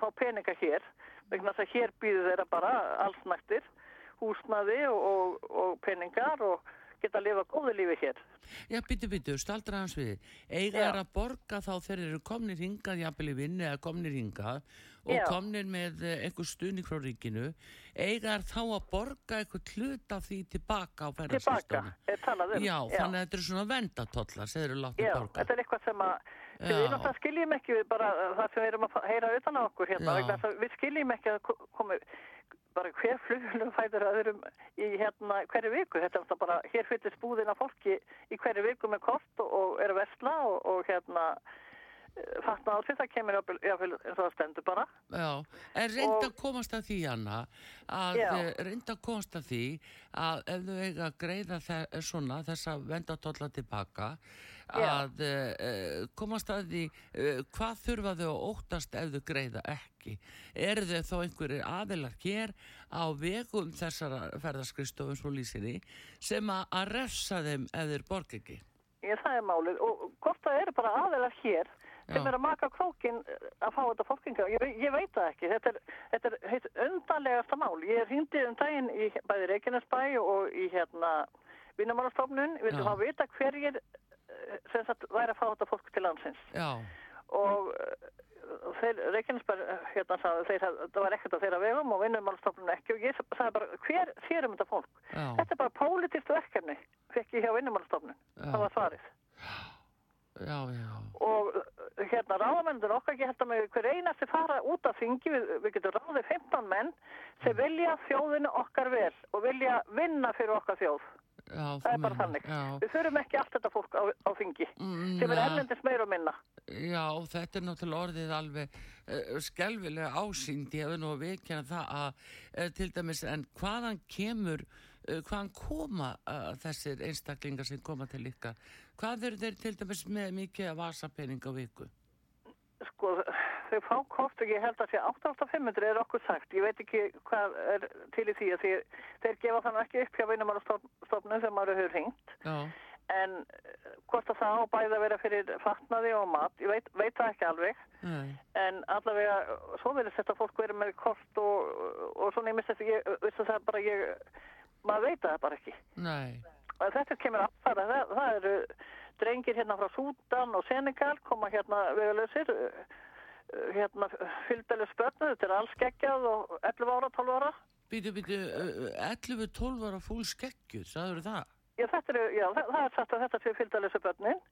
fá peninga hér vegna þess að hér býður þeirra bara alls nættir húsnaði og, og, og peningar og geta að lifa góðu lífi hér. Já, byttu, byttu, staldra hans við. Eiga er að borga þá þegar eru komnir hingað, jafnvel í vinni eða komnir hingað og Já. komnir með eh, einhver stuðning frá ríkinu. Eiga er þá að borga eitthvað hluta því tilbaka á ferðarsystemu. Tilbaka, er talað um. Já, Já, þannig að þetta er svona vendatollar sem eru látið borga. Já, þetta er eitthvað sem að við náttúrulega skiljum ekki við bara það sem við erum að heyra utan á okkur hérna. Við skiljum ekki að komi bara hver flugulum fæður öðrum í hérna hverju viku. Þetta er bara, hér fyllist búðina fólki í hverju viku með kort og, og er að vestla og, og hérna eh, á því það kemur jáfnveil eins og það stendur bara. Já, en reynda að komast að því Anna að eh, reynda að komast að því að ef þú eiga að greiða svona þessa vendatólla tilbaka að uh, komast að því uh, hvað þurfa þau að óttast ef þau greiða ekki? Er þau þá einhverjir aðilar hér á vegum þessara ferðarskrisstofum svo lýsinni sem að, að refsa þeim ef þeir borg ekki? Ég það er málið. Og hvort það eru bara aðilar hér sem er að maka krókin að fá þetta fólkinga, ég, ég veit það ekki. Þetta er, þetta er heitt undanlegasta mál. Ég er hindi um daginn í bæði Reykjanesbæ og í hérna Vinnamálastofnun, við viljum að vita hverjir sem sagt væri að fá þetta fólk til landsins. Já. og þeir, Reykjanesberg hérna sagði, þeir, það var ekkert að þeirra vegum og vinnumálstofnun ekki. Og ég sagði bara hver sérum þetta fólk? Já. þetta er bara pólitist verkefni fekk ég hjá vinnumálstofnun það var svarið Já, já. Og hérna ráðamennir okkar að með hver einasti fara út af þingi, við, við getum ráðið 15 menn sem vilja þjóðinu okkar vel og vilja vinna fyrir okkar þjóð. Já, það er bara þannig. Já. Við þurfum ekki allt þetta fólk á, á þingi mm, sem er ellendis meir og minna. Já, þetta er náttúrulega orðið alveg uh, skelvilega ásýnd, ég hefði nú að veikja það að uh, til dæmis, en hvaðan kemur, uh, hvaðan koma þessir einstaklingar sem koma til ykkar? Hvað eru þeir til dæmis með mikið vasapenning á viku? Sko, þau fá kort og ég held að sé 8500 er okkur sagt, ég veit ekki hvað er til í því að þeir, þeir gefa þannig ekki upp hjá vinnumálastofnum sem maður hefur hringt en eh, hvort að það á bæði að vera fyrir fatnaði og mat, ég veit, veit það ekki alveg Nei. en allavega svo verður þetta fólk verið með kort og, og svona ég misst að það bara ég, maður veit það bara ekki Nei. og þetta kemur affara, það, það eru drengir hérna frá Sútan og Senegal koma hérna vegulegsir Eh, hérna fylgdælu spötnu, þetta er alls skeggjað og 11 ára, 12 ára. Býtu, býtu, 11-12 ára fúl skeggjur, sagður það? Já, þetta er, já, það, það er sagt að þetta sé fylgdælu spötnin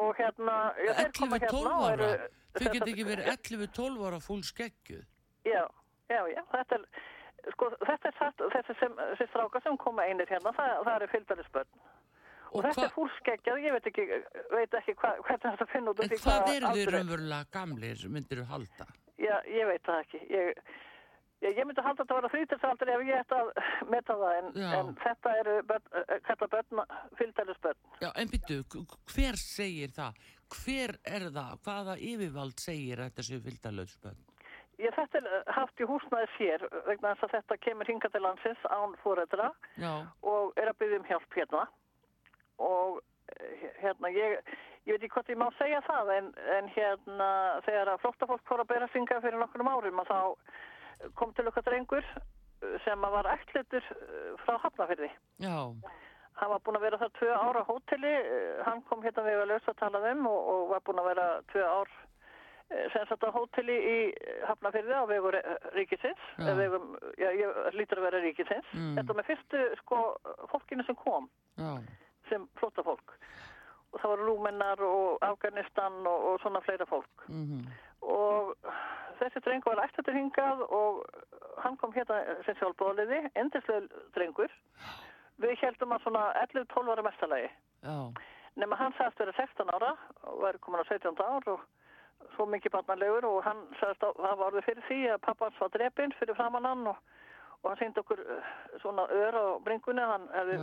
og hérna... 11-12 hérna ára? Þau get ekki verið 11-12 ára fúl skeggjuð? Já, já, já, þetta er, sko, þetta er sagt, þessi sem, þessi stráka sem koma einir hérna, það, það er fylgdælu spötn. og, og þetta er fúlskeggjað, ég veit ekki, veit ekki hva, hvernig þetta finn út. En hvað er þið raunverulega gamlir, myndir þú halda? Já, ég veit það ekki. Ég, ég, ég myndi halda þetta að þrýtilsaldur ef ég ætti að metta það, en, en þetta eru börn, fylgdælusbörn. Já, en byttu, hver segir það? Hver er það? Hvaða yfirvald segir þetta séu fylgdælusbörn? Ég þetta er eh, haft í húsnaði sér vegna þess að þetta kemur hinga til landsins án fóræðra og er að byggja um hjálp hérna og eh, hérna ég, ég veit ekki hvort ég má segja það en, en hérna þegar að flottafólk fór að bera synga fyrir nokkur árum og þá kom til okkar drengur eh, sem var ætlitur frá Hafnafyrði. Já. Hann var búin að vera þar tvö ára hóteli, hann kom hérna við að lösa að tala um og, og var búin að vera tvö ár sem satt á hóteli í Hafnafyrði á vegur ríkisins vegum, já, ég lítur að vera ríkisins. Mm. þetta með fyrstu sko fólkinu sem kom. Já. sem flotta fólk og það voru Rúmennar og Afganistan og, og svona fleira fólk. Mm -hmm. og þessi drengu var eftir þetta hingað og hann kom hérna sem sjálfbóðliði endislega drengur. Við heldum að svona 11-12 ára mestalagi. Nema hann sagðist verið 16 ára og verið komin á 17 ár og svo mikið barnalegur og hann sagðist að það var orðið fyrir því að pappans var drepinn fyrir framannan og, og hann syndi okkur uh, svona öra á bringunni hann hefði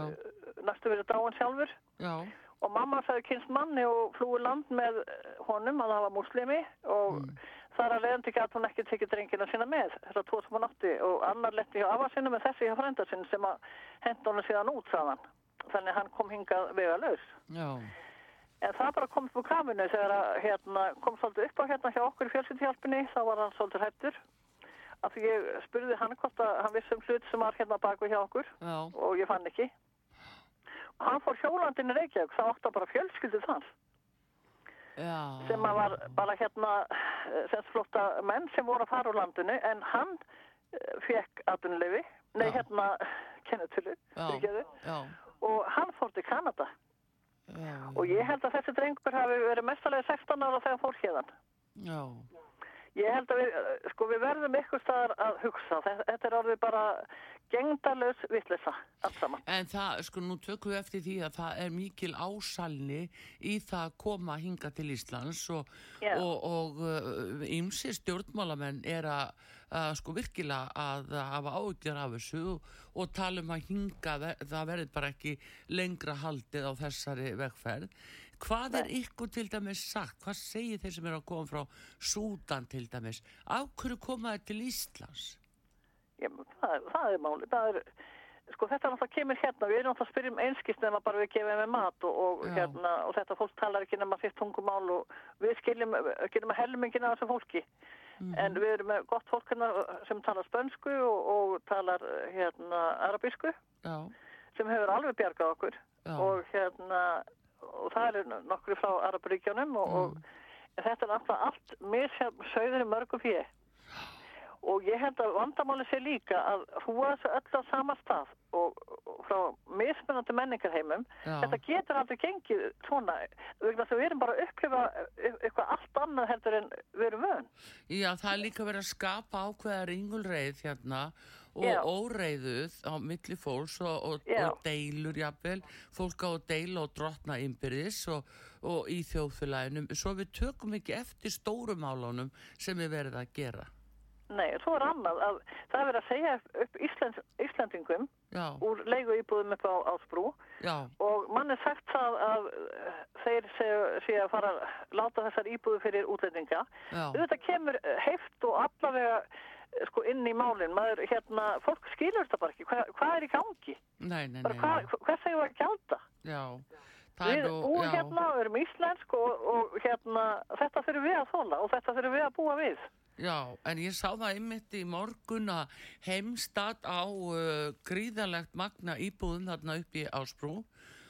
næstu verið dáin sjálfur. Já. og mamma sagði kynst manni og flúi land með honum að það var muslimi og mm. þar að leiðandi gæti hún ekki tekið drengina sína með þessar tvo sem hún átti. Og annar letti hjá afasinu með þessi hjá frændarsinn sem að henda honum síðan út saðan þannig hann kom hingað vega laus Já En það bara kom upp á kaminu þegar að, hérna, kom svolítið upp á hérna hjá okkur í fjölskyldhjálpunni, þá var hann svolítið hættur. Af því ég spurði hann hvort að hann vissi um hlut sem var hérna baku hjá okkur Já. og ég fann ekki. Og hann fór hjólandinni Reykjavík, það átti bara fjölskyldið þann. Já. Sem að var bara hérna, semst flotta menn sem voru að fara úr landinu, en hann eh, fekk aðunleifi, nei Já. hérna, kennetölu, og hann fór til Kanada. Já. og ég held að þessi drengur hafi verið mestalega 16 ára þegar fór hérðan Já Ég held að við, sko, við verðum ykkur staðar að hugsa. Þetta er orðið bara gengdalus vittlisa allt saman. En það, sko, nú tökum við eftir því að það er mikil ásalni í það að koma að hinga til Íslands og, yeah. og, og ymsi uh, stjórnmálamenn er að, að sko virkilega að hafa ágjör af þessu og, og tala um að hinga, það verður bara ekki lengra haldið á þessari vegferð. Hvað er ykkur til dæmis sagt? Hvað segir þeir sem eru að koma frá Súdan til dæmis? Af hverju komaði til Íslands? Já, það, það er máli. Það er, sko þetta er náttúrulega kemur hérna. Við erum náttúrulega að spyrja um einskist nema bara við gefum með mat og, og, hérna, og þetta fólk talar ekki nema fyrst tungumál og við skiljum ekki nema helmingina af þessu fólki. Mm -hmm. En við erum með gott fólk hérna sem talar spönsku og, og talar hérna arabísku Já. sem hefur alveg bjargað okkur Já. og hérna og það er nokkru frá Araparíkjónum og, mm. og þetta er alltaf allt misjafn sögður í mörgu fyrir og ég held að vandamáli sé líka að húa þessu öll á sama stað og, og frá mismunandi menningarheimum Já. þetta getur aldrei gengið svona, vegna þess að við erum bara að upplifa eitthvað allt annað heldur en við erum vöðun Já, það er líka verið að skapa ákveða ringulreið hérna og Já. óreiðuð á milli fólks og, og, og deilur jafnvel, fólk á að deila og drotna innbyrðis og, og í þjóðfélaginu, svo við tökum ekki eftir stórum álánum sem við verðum að gera. Nei, svo er annað að það er verið að segja upp Íslands, Íslandingum Já. úr leigu íbúðum upp á Ásbrú og mann er sagt það að þeir sé að fara að láta þessar íbúðu fyrir útlendinga. Þetta kemur heift og allavega sko inn í málinn, maður hérna fólk skilur þetta bara ekki, Hva, hvað er í gangi? Nei, nei, nei, hvað, hvað segum við að gælda já við búum hérna, við erum íslensk og, og hérna þetta fyrir við að þóla og þetta fyrir við að búa við. Já, en ég sá það einmitt í morgun að heimstat á uh, gríðalegt magna íbúðum þarna upp í Ásbrú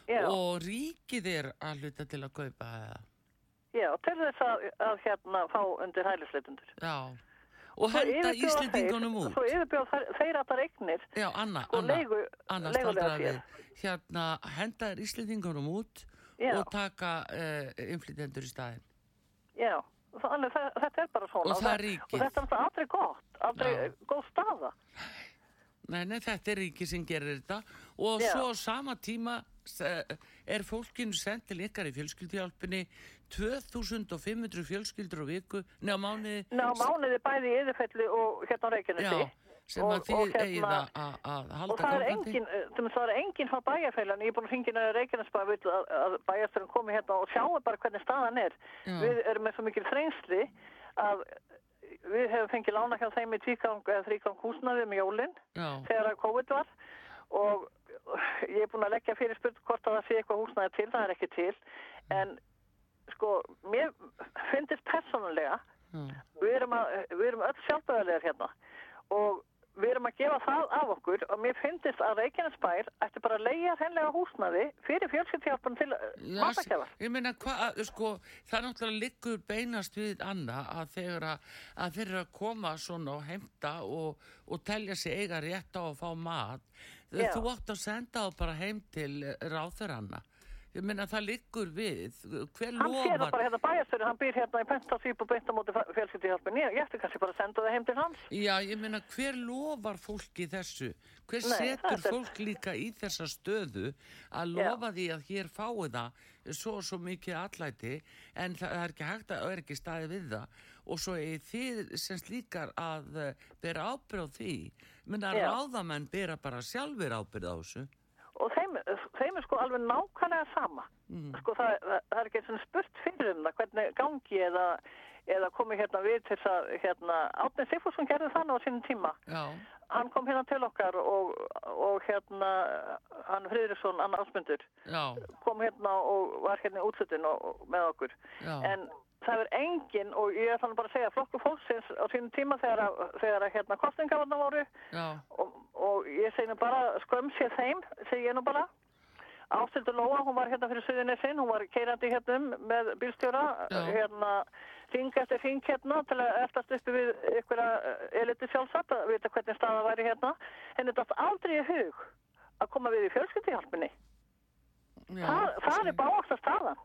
já. og ríkið er að hluta til að kaupa það já, til þess að, að hérna fá undir hælisleitundur já og henda Íslendingunum út. Svo yfirbjóð þeir að það regnir Já, Anna, sko, Anna, leigu, Anna við, hérna henda Íslendingunum út Já. og taka uh, inflytendur í staðin Já, þannig þetta er bara svona og, það, og þetta er aldrei gott aldrei Já. góð staða. Nei, nei, þetta er ríki sem gerir þetta. Og Já. svo sama tíma er fólkinu sendt til ykkar í fjölskyldihjálpunni 2500 fjölskyldur á viku Ná mánuði Ná mánuði bæði í yfirfelli og hérna á Reykjanesi. Sem að þið hérna, eigið að halda og það er engin, það er engin frá bæjarfælan ég er búin að hringina Reykjanesbæð að, að bæjarstæðin komi hérna og sjáu bara hvernig staðan er. Já. við erum með svo mikil þreynsli að við hefum fengið lána hjá þeim í tvíkang eða þríkang húsnaði með jólinn þegar COVID var. Og ég er búin að leggja fyrir spurt hvort að það sé eitthvað húsnaði til, það er ekki til. En sko mér finnst personulega við erum, að, við erum öll sjálfbæðarlegar hérna og við erum að gefa það af okkur og mér finnst að Reykjanesbær ætti bara að leia hennilega húsnaði fyrir fjölskyldhjálpun til matakjafar. Ég meina, sko, það náttúrulega liggur beinast við Anna að þeir að, að, koma svona og heimta og, og telja sig eiga rétt á að fá mat. Já. Þú átt að senda það bara heim til ráþur Anna ég minna það liggur við. Hver hann lofar hann sér það bara hérna bæjastöru, hann býr hérna í pentasýp og beintamóti fjölsýttihjálpin ég eftir kannski bara að senda það heim til hans. Já, ég minna hver lofar fólki þessu? Hver Nei, setur fólk er... líka í þessa stöðu að lofa já. því að hér fái það svo og svo mikið allæti en það er ekki hægt að er ekki staði við það. Og svo er þið sem slíkar að eh, bera ábyrð á því. Minna ráðamenn bera bara sjálfur ábyrð á þessu og þeim, þeim er sko alveg nákvæmlega sama mm. sko það, það, það er ekki eins og spurt fyrir um það hvernig gangi eða, eða komi hérna við til þess að hérna, Átni Sifursson gerði þannig á sínum tíma Já. hann kom hérna til okkar og, og hérna hann Friðriksson, Anna Ásmundur kom hérna og var hérna í útsutin með okkur Já. en það er engin og ég ætla bara að segja flokku fólksins á sínum tíma þegar að, þegar að hérna kostningavarna voru. Og, og ég segi nú bara skömm sér þeim, segi ég nú bara. Ástildur Lóa, hún var hérna fyrir suðinni sinn, hún var keirandi hérna um með bílstjóra, Já. hérna hring eftir hring hérna til að eftir uppi við ykkur eliti sjálfsagt að vita hvernig staða væri hérna. Henni dætt aldrei í hug að koma við í fjölskyldihjálpunni það, það er báast að staðan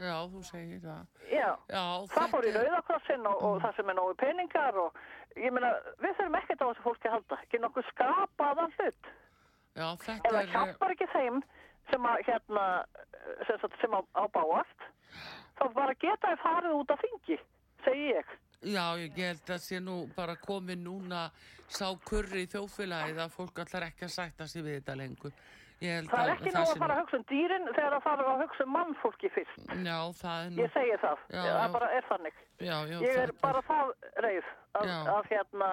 Já, þú segir það. Já, Já það fór í Rauðakrossin og, og mm. það sem er nógu peningar og ég meina, við þurfum ekkert á þessu fólki að halda, ekki nokkuð skapaðan hlut. Já, þetta er... Ef það hjálpar ekki þeim sem að, hérna, sem, sem á, á báast, þá bara geta þið farið út af þingi, segi ég. Já, ég held að sé nú bara komið núna sá kurri í þjófélagið að fólk allar ekki að sætta sig við þetta lengur. Það er ekki nú að fara að hugsa um dýrin þegar það fara að hugsa um mannfólki fyrst. Já, það er nú... Ég segi það, já, það já. bara er þannig. Já, já, ég er bara það reið að, að, hérna,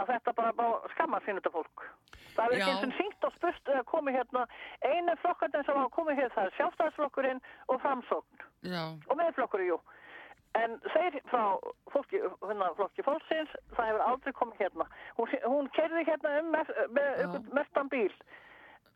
að þetta bara bá skamma sín þetta fólk. Það er ekki eins og syngt og spust að komi hérna, einu flokkarinn sem hafa komið hér það er sjálfstæðsflokkurinn og framsókn. Já. Og meðflokkurinn, jú. En þeir frá fólki, hérna, flokki fólksins, það hefur aldrei komið hérna. Hún, hún kerði hérna um með, með mestan bíl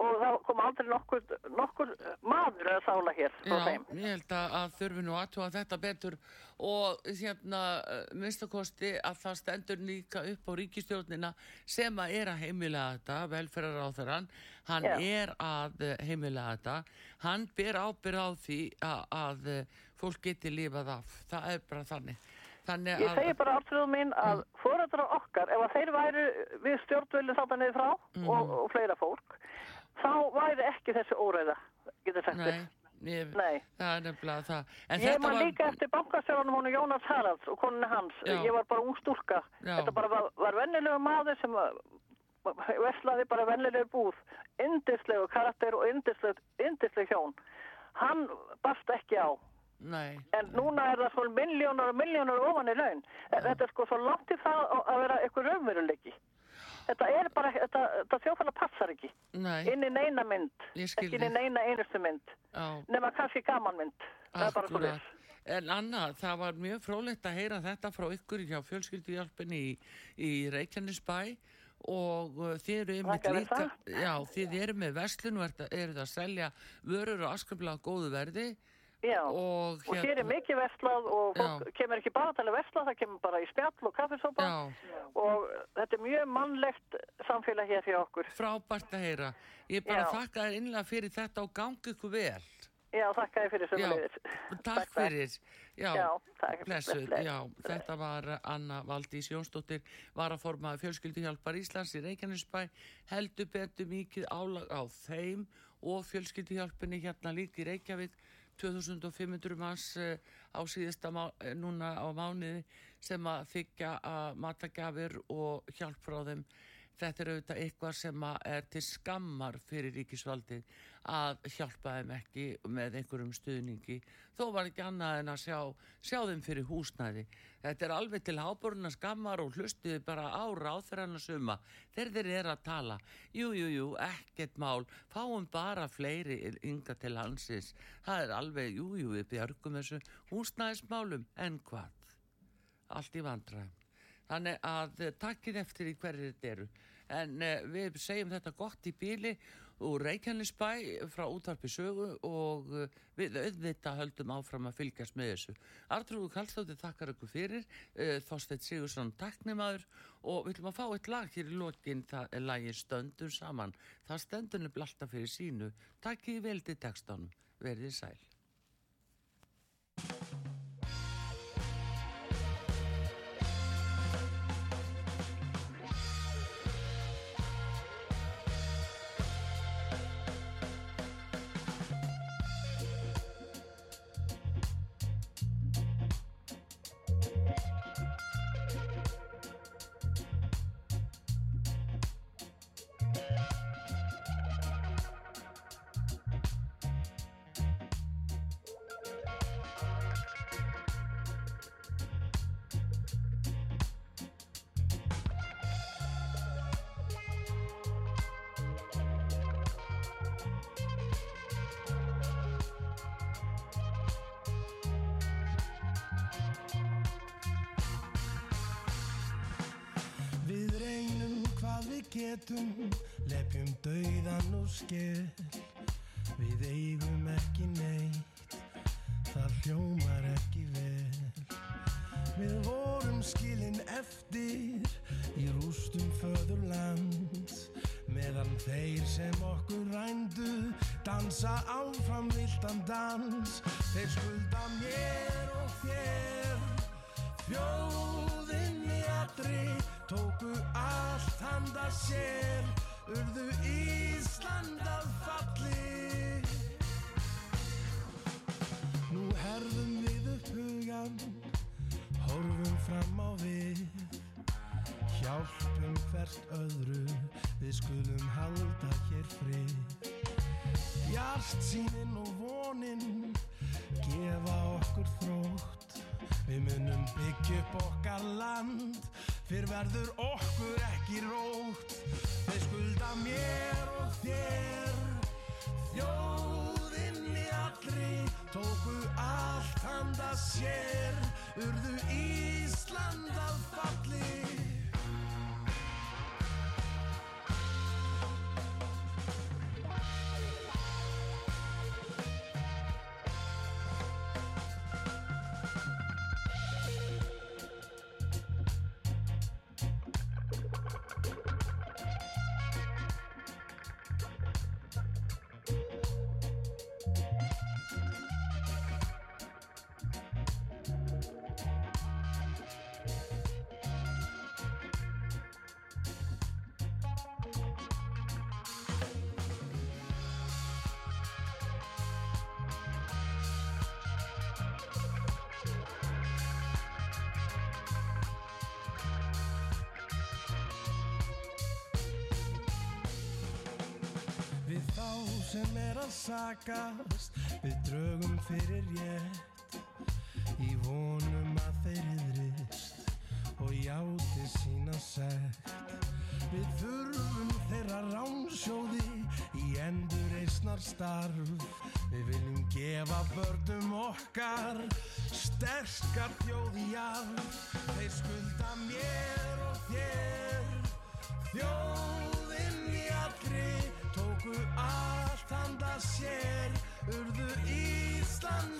og þá kom aldrei nokkur, nokkur maður að sála hér Já, ég held að, að þurfi nú aðtúa þetta betur og hérna eh, minnstakosti að það stendur líka upp á ríkistjórnina sem að er að heimila þetta velferðar á þeirran hann Já. er að heimila þetta hann ber ábyrð á því að, að fólk geti lífað af það er bara þannig Ég segi bara afturðum mín að mm. fóröldra okkar, ef að þeir væri við stjórnvölinn þáttan niður frá mm. og, og fleira fólk, þá væri ekki þessi óræða, getur sagt þess. Ég, Nei, það er nefnilega það. En ég var... líka eftir bankastjóðanum honu Jónas Haralds og konunni hans. Já. Ég var bara ung stúlka. Já. Þetta bara var, var vennilegu maður sem veslaði bara vennilegu búð. Indislegu karakter og indisleg hjón. Hann barst ekki á. Nei. En núna er það svona miljónar og miljónar ofan í laun. Þetta er sko svo langt í það að vera eitthvað raunveruleiki þetta er bara, þetta, þetta þjófæla passar ekki Nei. inn í neina mynd ekki inn í neina einustu mynd nema kannski gaman mynd. Þess En Anna, það var mjög frólægt að heyra þetta frá ykkur hjá fjölskylduhjálpinni í, í Reykjanesbæ og uh, þið eru með líka, já, þið eru með vestlun og eru það að selja vörur og askabla á góðu verði Já, og, hérna, og hér er mikið vestlað og fólk já. kemur ekki bara til að vestla, það kemur bara í spjall og kaffesópa og þetta er mjög mannlegt samfélag hér fyrir okkur. Frábært að heyra. Ég bara þakka þér innlega fyrir þetta og gangi ykkur vel. Já, þakka þið fyrir sem leiðis. Takk fyrir. Já, já takk. Blessuð, já, þetta var Anna Valdís Jónsdóttir, varaformaði fjölskylduhjálpar Íslands í Reykjanesbæ, heldur betur mikið álag á þeim og fjölskylduhjálpunni hérna líka í Reykjavík 2500 manns eh, á síðasta eh, núna á mánuði sem að þykja að matagjafir og hjálp frá þeim þetta er auðvitað eitthvað sem er til skammar fyrir ríkisvaldi að hjálpa þeim ekki með einhverjum stuðningi. Þó var ekki annað en að sjá, sjá þeim fyrir húsnæði. Þetta er alveg til háboruna skammar og hlustuði bara á ráþræna suma. Þeir þeir eru að tala. Jújújú, jú, jú, ekkert mál. Fáum bara fleiri ynga til hansins það er alveg, jújú, jú, við björgum þessu húsnæðismálum. En hvað? Allt í vandræðum þannig að eh, takkið eftir í hverju þetta eru. En uh, við segjum þetta gott í bíli úr Reykjanesbæ frá útvarpi sögu og uh, við auðvitað höldum áfram að fylgjast með þessu. Artrúðu Kallstóttir þakkar ykkur fyrir Þorstedt Sigursson taknimaður og við viljum að fá eitt lag hér í lokin það er lagið Stöndum saman. Það stendunum blallta fyrir sínu. Takkið vel til textanum, verðið sæl getum lepjum dauðan og skell við eigum ekki neitt það hljómar ekki vel. Við vorum skilin eftir í rústum föðurland meðan þeir sem okkur rændu dansa áfram viltan dans. Þeir skulda sér urðu Ísland af falli. Nú herðum við upp hugan horfum fram á við. Hjálpum hvert öðru við skulum halda hér frið. Hjart sínin og vonin gefa okkur þrótt. Við munum byggja upp okkar land fyrr verður okkur sakast. Við draugum fyrir rétt í vonum að þeir yðrist og játi sína segt við þurfum þeirra ránsjóði í endur eisnar starf. Við viljum gefa börnum okkar sterskar þjóði jarf þeir skur sun.